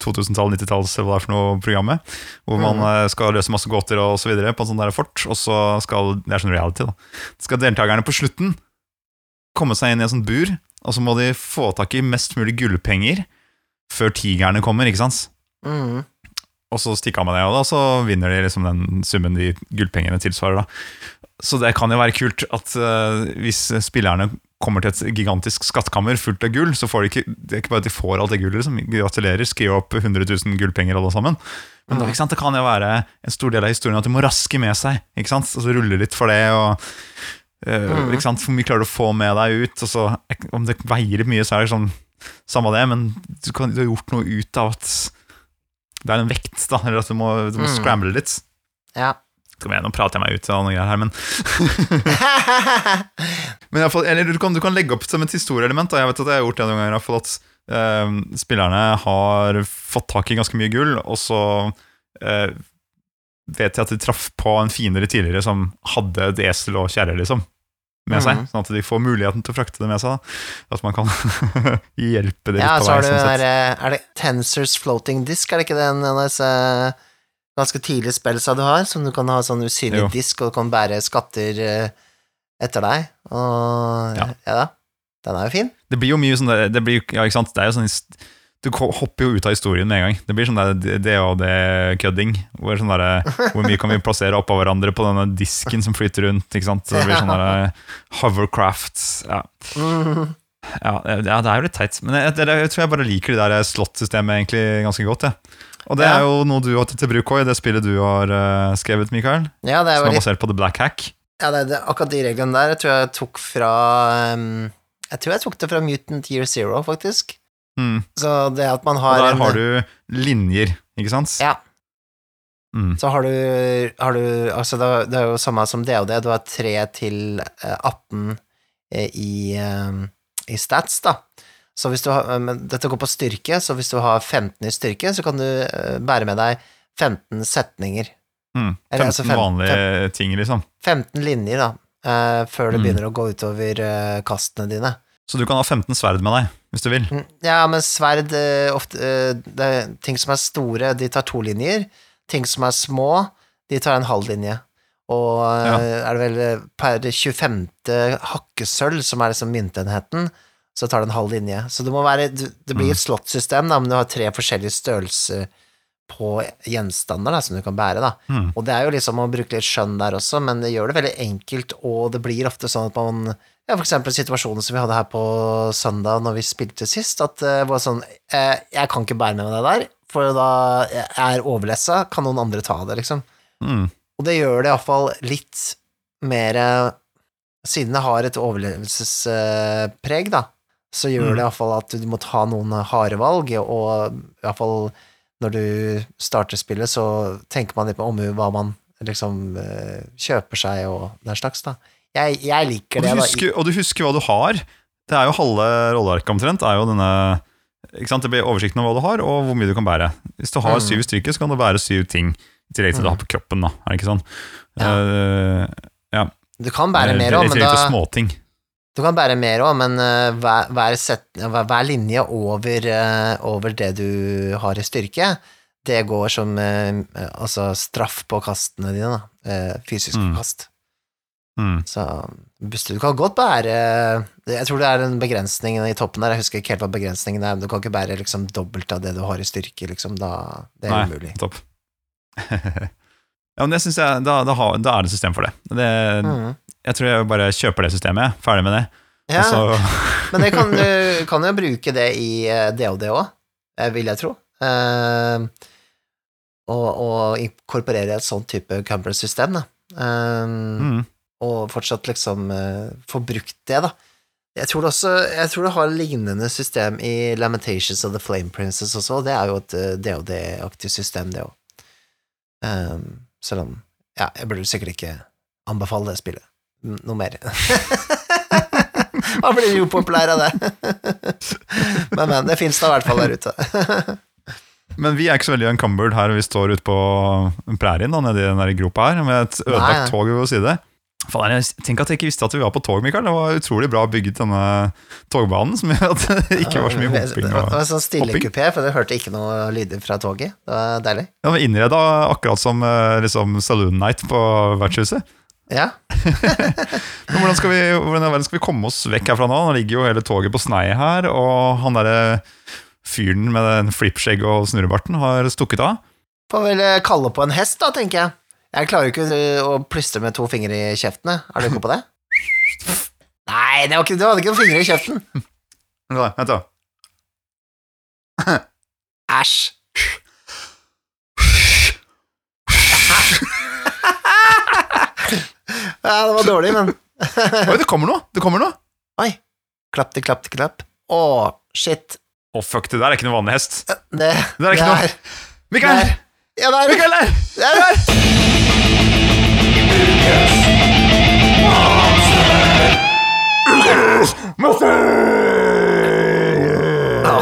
A: 2000-tall, 90-talls, hva det er for noe programmet, hvor man
B: Mhm.
A: eh, skal løse masse gåter og så videre på en sånn der fort, og så skal, det er sånn reality da, skal deltakerne på slutten komme seg inn i en sånn bur, og så må de få tak i mest mulig gullpenger før tigerne kommer, ikke sant?
B: Mm.
A: og så stikker man med det, og da så vinner de liksom den summen de gullpengene tilsvarer. da. Så det kan jo være kult at uh, hvis spillerne kommer til et gigantisk skattkammer fullt av gull, så får de ikke Det er ikke bare at de får alt det gullet, liksom. gratulerer, skriv opp 100 000 gullpenger alle sammen. Men da, det kan jo være en stor del av historien at de må raske med seg, ikke sant? og så rulle litt for det. og
B: Mhm.
A: ikke sant? Hvor mye klarer du å få med deg ut? Og så, om det veier mye, så er det sånn Samme det, men du, kan, du har gjort noe ut av at det er en vekt, da, eller at du må, du må
B: Mm.
A: scramble litt.
B: Ja.
A: Skal igjen, nå prater jeg meg ut av noen greier her, men, men i fall, eller du, kan, du kan legge opp som et historieelement. Jeg vet at jeg har gjort det noen ganger, i fall at eh, spillerne har fått tak i ganske mye gull, og så eh, vet jeg at de traff på en fiendere tidligere som hadde et esel og kjerre, liksom. Med seg,
B: Mhm.
A: sånn at de får muligheten til å frakte det med seg. Da. At man kan hjelpe det litt
B: ja,
A: på
B: så
A: vei. sånn
B: den eh, Er det Tensors Floating Disk, er det ikke den en disse ganske tidlige spillsa du har, som du kan ha sånn usynlig
A: Jo.
B: disk, og du kan bære skatter eh, etter deg? Og ja.
A: Ja.
B: da. Den er jo fin.
A: Det blir jo mye sånn der, det blir, Ja, ikke sant? Det er jo sånn Du hopper jo ut av historien med en gang. Det blir sånn der det- det og det-kødding. Hvor, sånn der, hvor mye kan vi plassere oppå hverandre på denne disken som flyter rundt? Ikke sant? Så det blir sånn der hovercraft. Ja. Ja, det- ja, det er jo litt teit. Men jeg, jeg, jeg tror jeg bare liker det der slott-systemet egentlig ganske godt. Ja. Og det er jo noe du har tatt til bruk også i det spillet du har uh, skrevet, Mikael.
B: Ja, det er
A: Som er basert på The Black Hack.
B: Ja, det, det, akkurat de reglene der jeg tror jeg tok fra um, Jeg tror jeg tok det fra Mutant Year Zero, faktisk.
A: Mm.
B: Så det at man har
A: Og
B: har
A: der
B: en
A: har du linjer, ikke sant?
B: Ja.
A: Mm.
B: Så har du, har du Altså, det det er jo samme som det. Du har 3 til eh, 18 eh, i, eh, i stats, da. Så hvis du har eh, Men dette går på styrke, så hvis du har 15 i styrke, så kan du eh, bære med deg 15 setninger.
A: Mm. 15
B: Eller altså fem-
A: vanlige ting, liksom.
B: 15 linjer, da. uh, før det
A: Mm.
B: begynner å gå utover uh, kastene dine.
A: Så du kan ha 15 sverd med deg, hvis du vil.
B: Mm, Ja, men sverd uh, ofte det Ting som er store, de tar to linjer. Ting som er små, de tar en halv linje. Og
A: Ja.
B: er det vel per 25. hakkesølv, som er liksom myntenheten, så tar det en halv linje. Så det være Det blir et slottsystem, da, men du har tre forskjellige størrelser på gjenstander da, som du kan bære, da.
A: Mm.
B: Og det er jo liksom å bruke litt skjønn der også, men det gjør det veldig enkelt, og det blir ofte sånn at man ja, for eksempel situasjonen som vi hadde her på søndag når vi spilte sist, at det var sånn eh, Jeg kan ikke bære med meg det der, for da jeg er overlessa, kan noen andre ta det, liksom.
A: Mm.
B: Og det gjør det iallfall litt mer eh, Siden det har et overlevelsespreg, da, så gjør
A: Mm.
B: det iallfall at du må ta noen harde valg, og iallfall når du starter spillet, så tenker man litt på omhu hva man liksom eh, kjøper seg og den slags, da. Jeg, jeg liker
A: Og, du husker, og du husker hva du har. Det er jo halve rollearket omtrent. er jo denne ikke sant? Det blir oversikten over hva du har, og hvor mye du kan bære. Hvis du har
B: Mm.
A: syv stykker, så kan du bære syv ting. I tillegg til mm. du har på kroppen, da. Er det ikke sånn?
B: Ja.
A: Eh,
B: Du kan bære mer òg, men da
A: småting.
B: Du kan bære mer òg, men eh, hver, hver, set, hver, linje over, eh, over det du har i styrke, det går som eh, altså straff på kastene dine, da. Fysisk
A: Mm.
B: kast.
A: Mm.
B: Så Buster, du kan godt bære Jeg tror det er en begrensning i toppen der, jeg husker ikke helt hva begrensningen er, men du kan ikke bære liksom dobbelt av det du har i styrke, liksom. Da, det er
A: Nei,
B: umulig.
A: topp. ja, men det synes jeg, da, da, har, da er det system for det. det
B: Mm.
A: Jeg tror jeg bare kjøper det systemet, ferdig med det.
B: Ja, Men det kan, du kan jo bruke det i eh, DOD òg, vil jeg tro. Uh, og, og inkorporere et sånn type camper-system, da. Eh,
A: mm.
B: Og fortsatt liksom uh, få brukt det, da. Jeg tror, det også, jeg tror det har lignende system i Lamentations of the Flame Princess også, og det er jo et eh, DOD-aktig system, det òg. Selv om Ja, jeg burde sikkert ikke anbefale det spillet noe mer. Han blir jo populær av det. men, men, det fins da i hvert fall der ute.
A: Men vi er ikke så veldig encumbered her, vi står ute på prærien, da, nede i den der gropa her, med et
B: Nei.
A: ødelagt tog ved vår side. Faen, jeg tenker at jeg ikke visste at vi var på tog, Mikael. Det var utrolig bra bygget, denne togbanen, som gjør at det ikke var så mye hopping.
B: var, det var sånn stille kupé, for du hørte ikke noe lyder fra toget. Det var deilig.
A: Ja, men innreda akkurat som eh, liksom Saloon Night på vertshuset.
B: Ja.
A: Men hvordan skal, vi, hvordan skal vi komme oss vekk herfra nå? Nå ligger jo hele toget på snei her, og han derre fyren med den flippskjegg og snurrebarten har stukket av.
B: Får vel eh, kalle på en hest, da, tenker jeg. Jeg klarer jo ikke eh, å plystre med to fingre i kjeften. Er du god på det? Nei, det var ikke, du hadde ikke noen fingre i kjeften.
A: Vent da, Vent, da.
B: Æsj. Ja, det var dårlig, men
A: Oi, det kommer noe! Det kommer noe!
B: Oi. Klapp til klapp til klapp. Å, shit.
A: Å, fuck, det der er ikke noe vanlig hest.
B: Det,
A: Det er ikke noe. Mikael!
B: Der. Ja, er
A: Mikael der!
B: Der, der.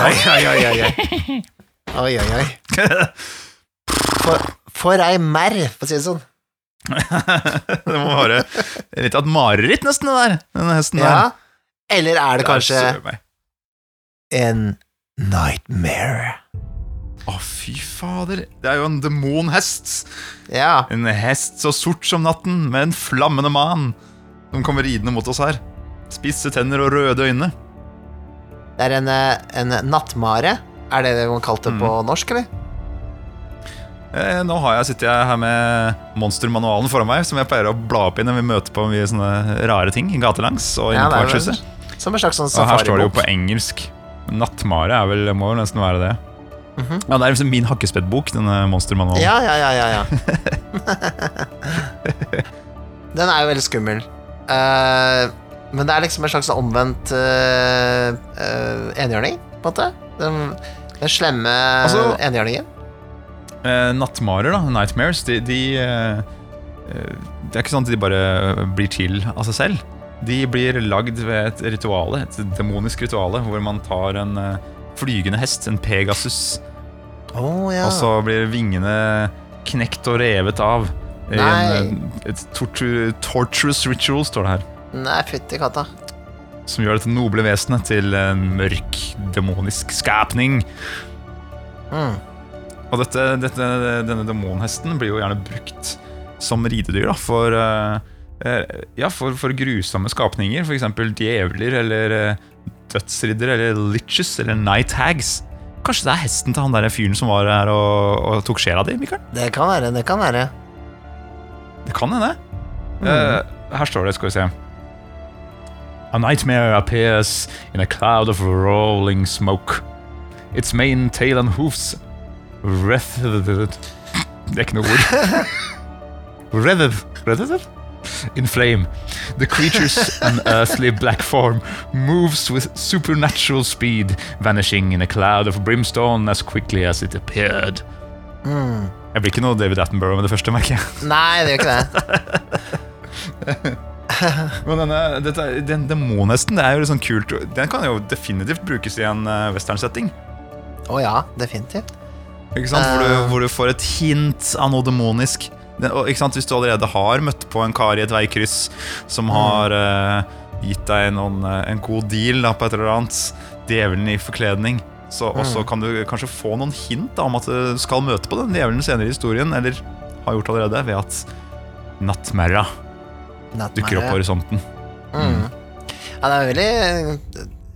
A: Oi, oi, oi, oi.
B: Oi, oi, oi. For, for ei merr, for å si det sånn.
A: det må være litt av et mareritt, nesten, det der. Den hesten
B: Ja.
A: der.
B: Eller er det kanskje
A: Der, søren
B: en nightmare?
A: Å, fy fader. Det er jo en demonhest.
B: Ja.
A: En hest så sort som natten, med en flammende man, som kommer ridende mot oss her. Spisse tenner og røde øyne.
B: Det er en, eh, en nattmare. Er det det man kalte det på
A: Mm.
B: norsk, eller?
A: Eh, nå har jeg sittet her med monstermanualen foran meg, som jeg pleier å bla opp i når vi møter på mye sånne rare ting gatelangs og inne
B: Ja,
A: på vertshuset.
B: Som en slags sånn
A: Og her står det jo på engelsk. Nattmare er vel, må vel nesten være det. Ja, Det er liksom min hakkespettbok, denne monstermanualen.
B: Ja, ja, ja, ja, ja. Den er jo veldig skummel. Uh, men det er liksom en slags omvendt uh, enhjørning, på en måte. Den, den slemme
A: Altså-
B: enhjørningen.
A: Nattmarer, da, nightmares, de, de Det er ikke sånn at de bare blir til av seg selv. De blir lagd ved et rituale, et demonisk rituale, hvor man tar en flygende hest, en Pegasus,
B: Oh, ja.
A: og så blir vingene knekt og revet av. I
B: Nei.
A: en, eh, et tortur, torturous ritual, står det her.
B: Nei, fytti katta.
A: Som gjør dette noble vesenet til en mørk, demonisk skapning.
B: Mm.
A: Og dette, dette, denne demonhesten blir jo gjerne brukt som ridedyr da, for, eh, eh, ja, for, for grusomme skapninger. F.eks. djevler eller dødsriddere eller liches eller night hags. Kanskje det er hesten til han der fyren som var her og, og tok sjela di, Mikael?
B: Det kan være, det kan være.
A: Det kan hende. Eh, her står det, skal vi se. A nightmare appears in a cloud of rolling smoke. Its main tail and hoofs wreathed Det er ikke noe ord. Wreathed? In flame. The creature's unearthly black form moves with supernatural speed, vanishing in a cloud of brimstone as quickly as it appeared.
B: Mm.
A: Jeg blir ikke noe David Attenborough med det første, merker jeg.
B: Nei, det gjør ikke det.
A: Men denne, dette, den demonhesten, det er jo litt sånn kult. Den kan jo definitivt brukes i en uh, westernsetting.
B: Å ja, definitivt.
A: Ikke sant? Hvor,
B: Eh.
A: du, hvor du får et hint av noe demonisk. Hvis du allerede har møtt på en kar i et veikryss som har uh, gitt deg noen, eh, en god deal da, på et eller annet, djevelen i forkledning, så, også kan du kanskje få noen hint da, om at du skal møte på den djevelen senere i historien, eller har gjort allerede, ved at nattmerra dukker opp på horisonten.
B: Mm. Ja, det er veldig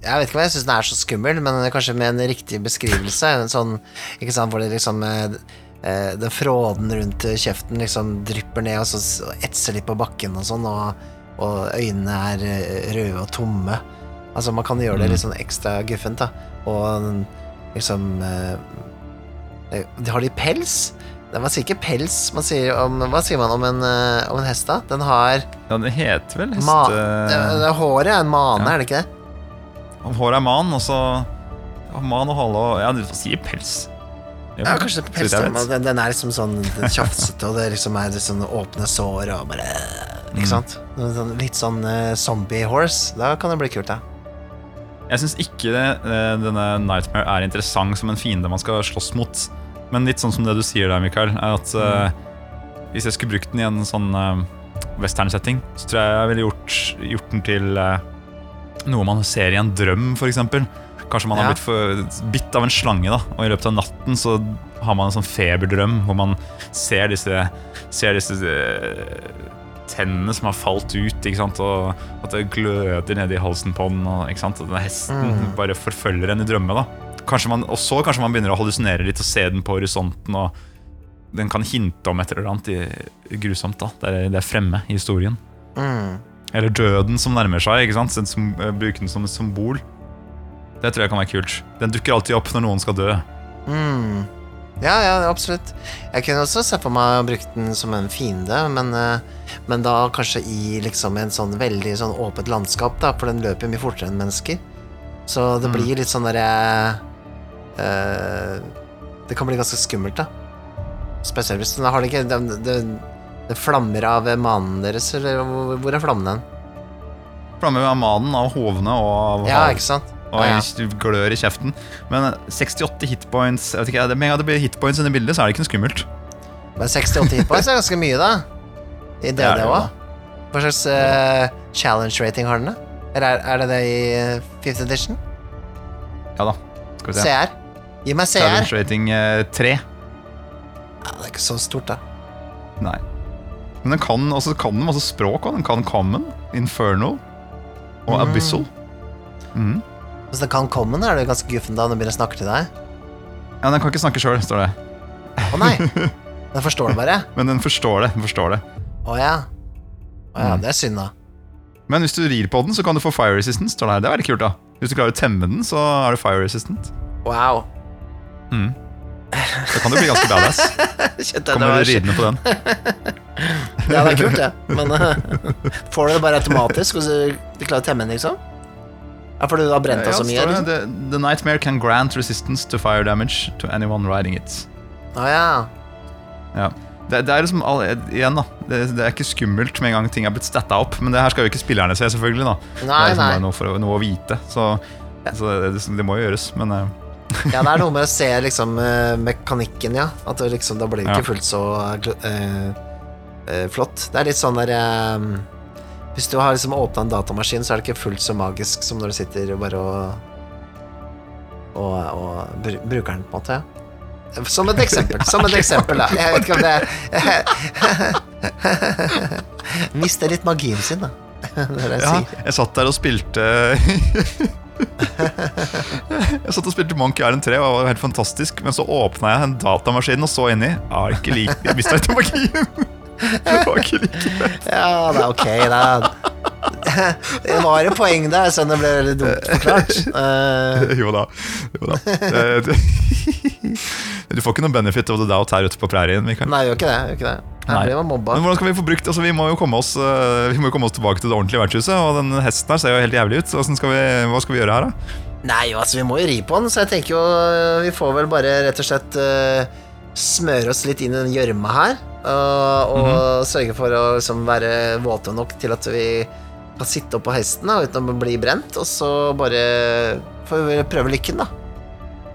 B: Jeg vet ikke om jeg syns den er så skummel, men kanskje med en riktig beskrivelse. En sånn, ikke sant, hvor det liksom eh, Den fråden rundt kjeften liksom drypper ned og så etser litt på bakken og sånn, og, og øynene er eh, røde og tomme. Altså, man kan gjøre det
A: Mm.
B: litt sånn ekstra guffent, da. Og liksom eh, eh, Har de pels? Man sier ikke pels, man sier om, hva sier man om en, om en hest, da? Den har
A: Ja, den heter vel hest...
B: Ma det, det, håret er en mane,
A: Ja.
B: er det ikke det?
A: Håret er man, og så Man og hale og Ja, du sier pels. Jo,
B: Ja, kanskje det er Den, den er liksom sånn tjafsete, og det liksom er litt sånn åpne sår og bare Ikke
A: Mm.
B: sant? Sånn- Litt sånn uh, zombie horse. Da kan det bli kult, da.
A: Jeg syns ikke det, eh, denne Nightmare er interessant som en fiende man skal slåss mot. Men litt sånn som det du sier der, Mikael, er at eh, hvis jeg skulle brukt den i en sånn uh, western-setting, så tror jeg jeg ville gjort, gjort den til uh, noe man ser i en drøm, f.eks. Kanskje man har blitt bitt av en slange, da, og i løpet av natten så har man en sånn feberdrøm hvor man ser disse, ser disse eh, tennene som har falt ut, og at det gløder nede i halsen på den. Og, denne hesten
B: Mm.
A: bare forfølger en i drømme. da kanskje man, Og så kanskje man begynner å hallusinere litt og se den på horisonten. Og den kan hinte om et eller annet i, grusomt. da Det er, det er fremme i historien.
B: Mm.
A: Eller døden som nærmer seg. ikke sant? Som, bruker den som et symbol. Det tror jeg kan være kult. Den dukker alltid opp når noen skal dø.
B: Mm. Ja, ja, absolutt. Jeg kunne også se for meg å bruke den som en fiende, men, eh, men da kanskje i liksom en sånn veldig sånn åpent landskap, da, for den løper mye fortere enn mennesker. Så det
A: Mm.
B: blir litt sånn derre eh, Det kan bli ganske skummelt, da. Spesielt hvis den har det ikke det, det, det flammer av manen deres, eller hvor, hvor er flammen hen?
A: Flammer av manen, av hovene og av
B: Ja, ikke sant?
A: Og jeg glør i kjeften. Men eh, 68 hitpoints jeg vet ikke, Med en gang det blir hitpoints i det bildet, så er det ikke noe skummelt.
B: Men 68 hitpoints er ganske mye, da. I DD òg. Ja. Hva slags uh, challenge rating har den, da? Eller er, er det det i eh, fifth edition?
A: Ja da. Skal vi se.
B: CR? Gi meg CR.
A: Challenge rating uh, 3.
B: Ja, det er ikke så stort, da.
A: Nei. Men den kan, også, kan den masse språk òg. Den kan common, infernal og
B: Mm.
A: abyssal. Mhm.
B: Hvis den kan komme, er det ganske guffen da den begynner å snakke til deg.
A: Ja, Den kan ikke snakke sjøl, står det.
B: Å nei! Den forstår det bare.
A: Men den forstår det. den forstår det
B: Å ja. Å ja,
A: Mm.
B: det er synd, da.
A: Men hvis du rir på den, så kan du få fire resistance. Står det her. Det er veldig kult da Hvis du klarer å temme den, så er du fire resistant.
B: Wow.
A: Mm. Da kan du bli ganske badass.
B: Kjente
A: Kommer du ridende på den.
B: Ja, det er kult, det. Men uh, får du det bare automatisk hvis så du klarer å temme den, liksom? Ja, for du har brent deg
A: Ja,
B: så mye? Liksom?
A: the, the nightmare can grant resistance to fire damage to anyone riding it.
B: Ah, ja.
A: Ja. Det, det er liksom all, Igjen, da. Det, det er ikke skummelt med en gang ting er blitt statta opp. Men det her skal jo ikke spillerne se, selvfølgelig. da Det er liksom
B: nei.
A: bare noe, for, noe å vite. Så, så det, det må jo gjøres. Men uh.
B: Ja, det er noe med å se liksom eh, mekanikken, ja. At det liksom, da blir det
A: Ja.
B: ikke fullt så uh, uh, flott. Det er litt sånn der Hvis du har liksom åpna en datamaskin, så er det ikke fullt så magisk som når du sitter bare og og, og br bruker den, på en måte. Som et eksempel. Som et eksempel, da. Jeg vet ikke om det Mister litt magien sin, da. Det det jeg
A: Ja,
B: sier.
A: jeg satt der og spilte Jeg satt og spilte Monkey Island 3, og det var helt fantastisk. Men så åpna jeg en datamaskin og så inni. Ah, ikke like, mista litt magien. Det var ikke like greit.
B: Ja, det er ok, da. Det var et poeng der, så det ble veldig dumt forklart. Eh,
A: Jo da. Jo da. Det- Du får ikke noen benefit of the doubt her ute på prærien. Mikael.
B: nei, gjør ikke det. Gjør ikke det. Her man mobba.
A: Men hvordan skal vi få brukt altså, Vi må jo komme oss eh, jo komme oss tilbake til det ordentlige vertshuset. Og den hesten her ser jo helt jævlig ut. Skal vi, hva skal vi gjøre her, da?
B: Nei, altså, vi må jo ri på den, så jeg tenker jo øh, vi får vel bare rett og slett øh, smøre oss litt inn i den gjørma her. øh, og sørge for å liksom være våte nok til at vi kan sitte opp på hesten da, uten å bli brent. Og så bare får vi prøve lykken, da.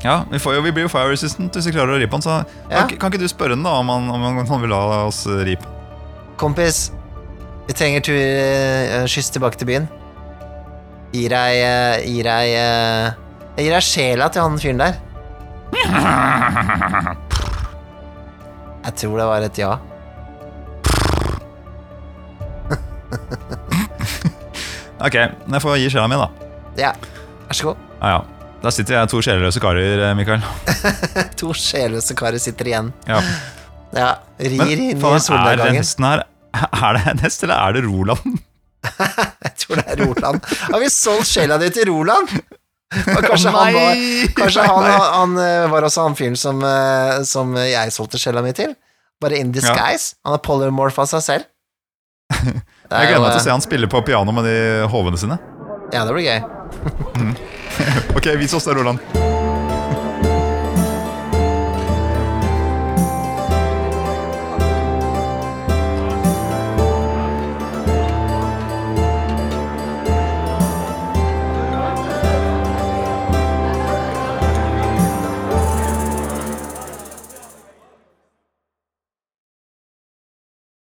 A: Ja, vi, får jo, vi blir jo fire resistant hvis vi klarer å ri på den. Så
B: Ja.
A: kan, kan ikke du spørre den da om han, om han, vil la oss ri på?
B: Kompis, vi trenger tur uh, skyss tilbake til byen. Gir deg uh, Gir deg uh, Jeg gir deg sjela til han fyren der. Jeg tror det var et ja.
A: Ok, jeg får gi sjela mi, da.
B: Ja, vær så god.
A: Ja, ja. Da sitter jeg to sjeleløse karer, eh, Mikael.
B: To sjelløse karer sitter igjen.
A: Ja.
B: Ja, rir
A: Men
B: inn i
A: er
B: solnedgangen.
A: her Er det Nest, eller er det Roland?
B: Jeg tror det er Roland. Har vi solgt sjela di til Roland? Og kanskje han var! Kanskje han, han eh, var også han fyren som, eh, som jeg solgte sjela mi til? Bare in disguise? Han er polymorph av seg selv?
A: Jeg gleder meg til å
B: eh,
A: se han spille på piano med de hovene sine.
B: Ja, det blir gøy.
A: Ok, vis oss det, Roland.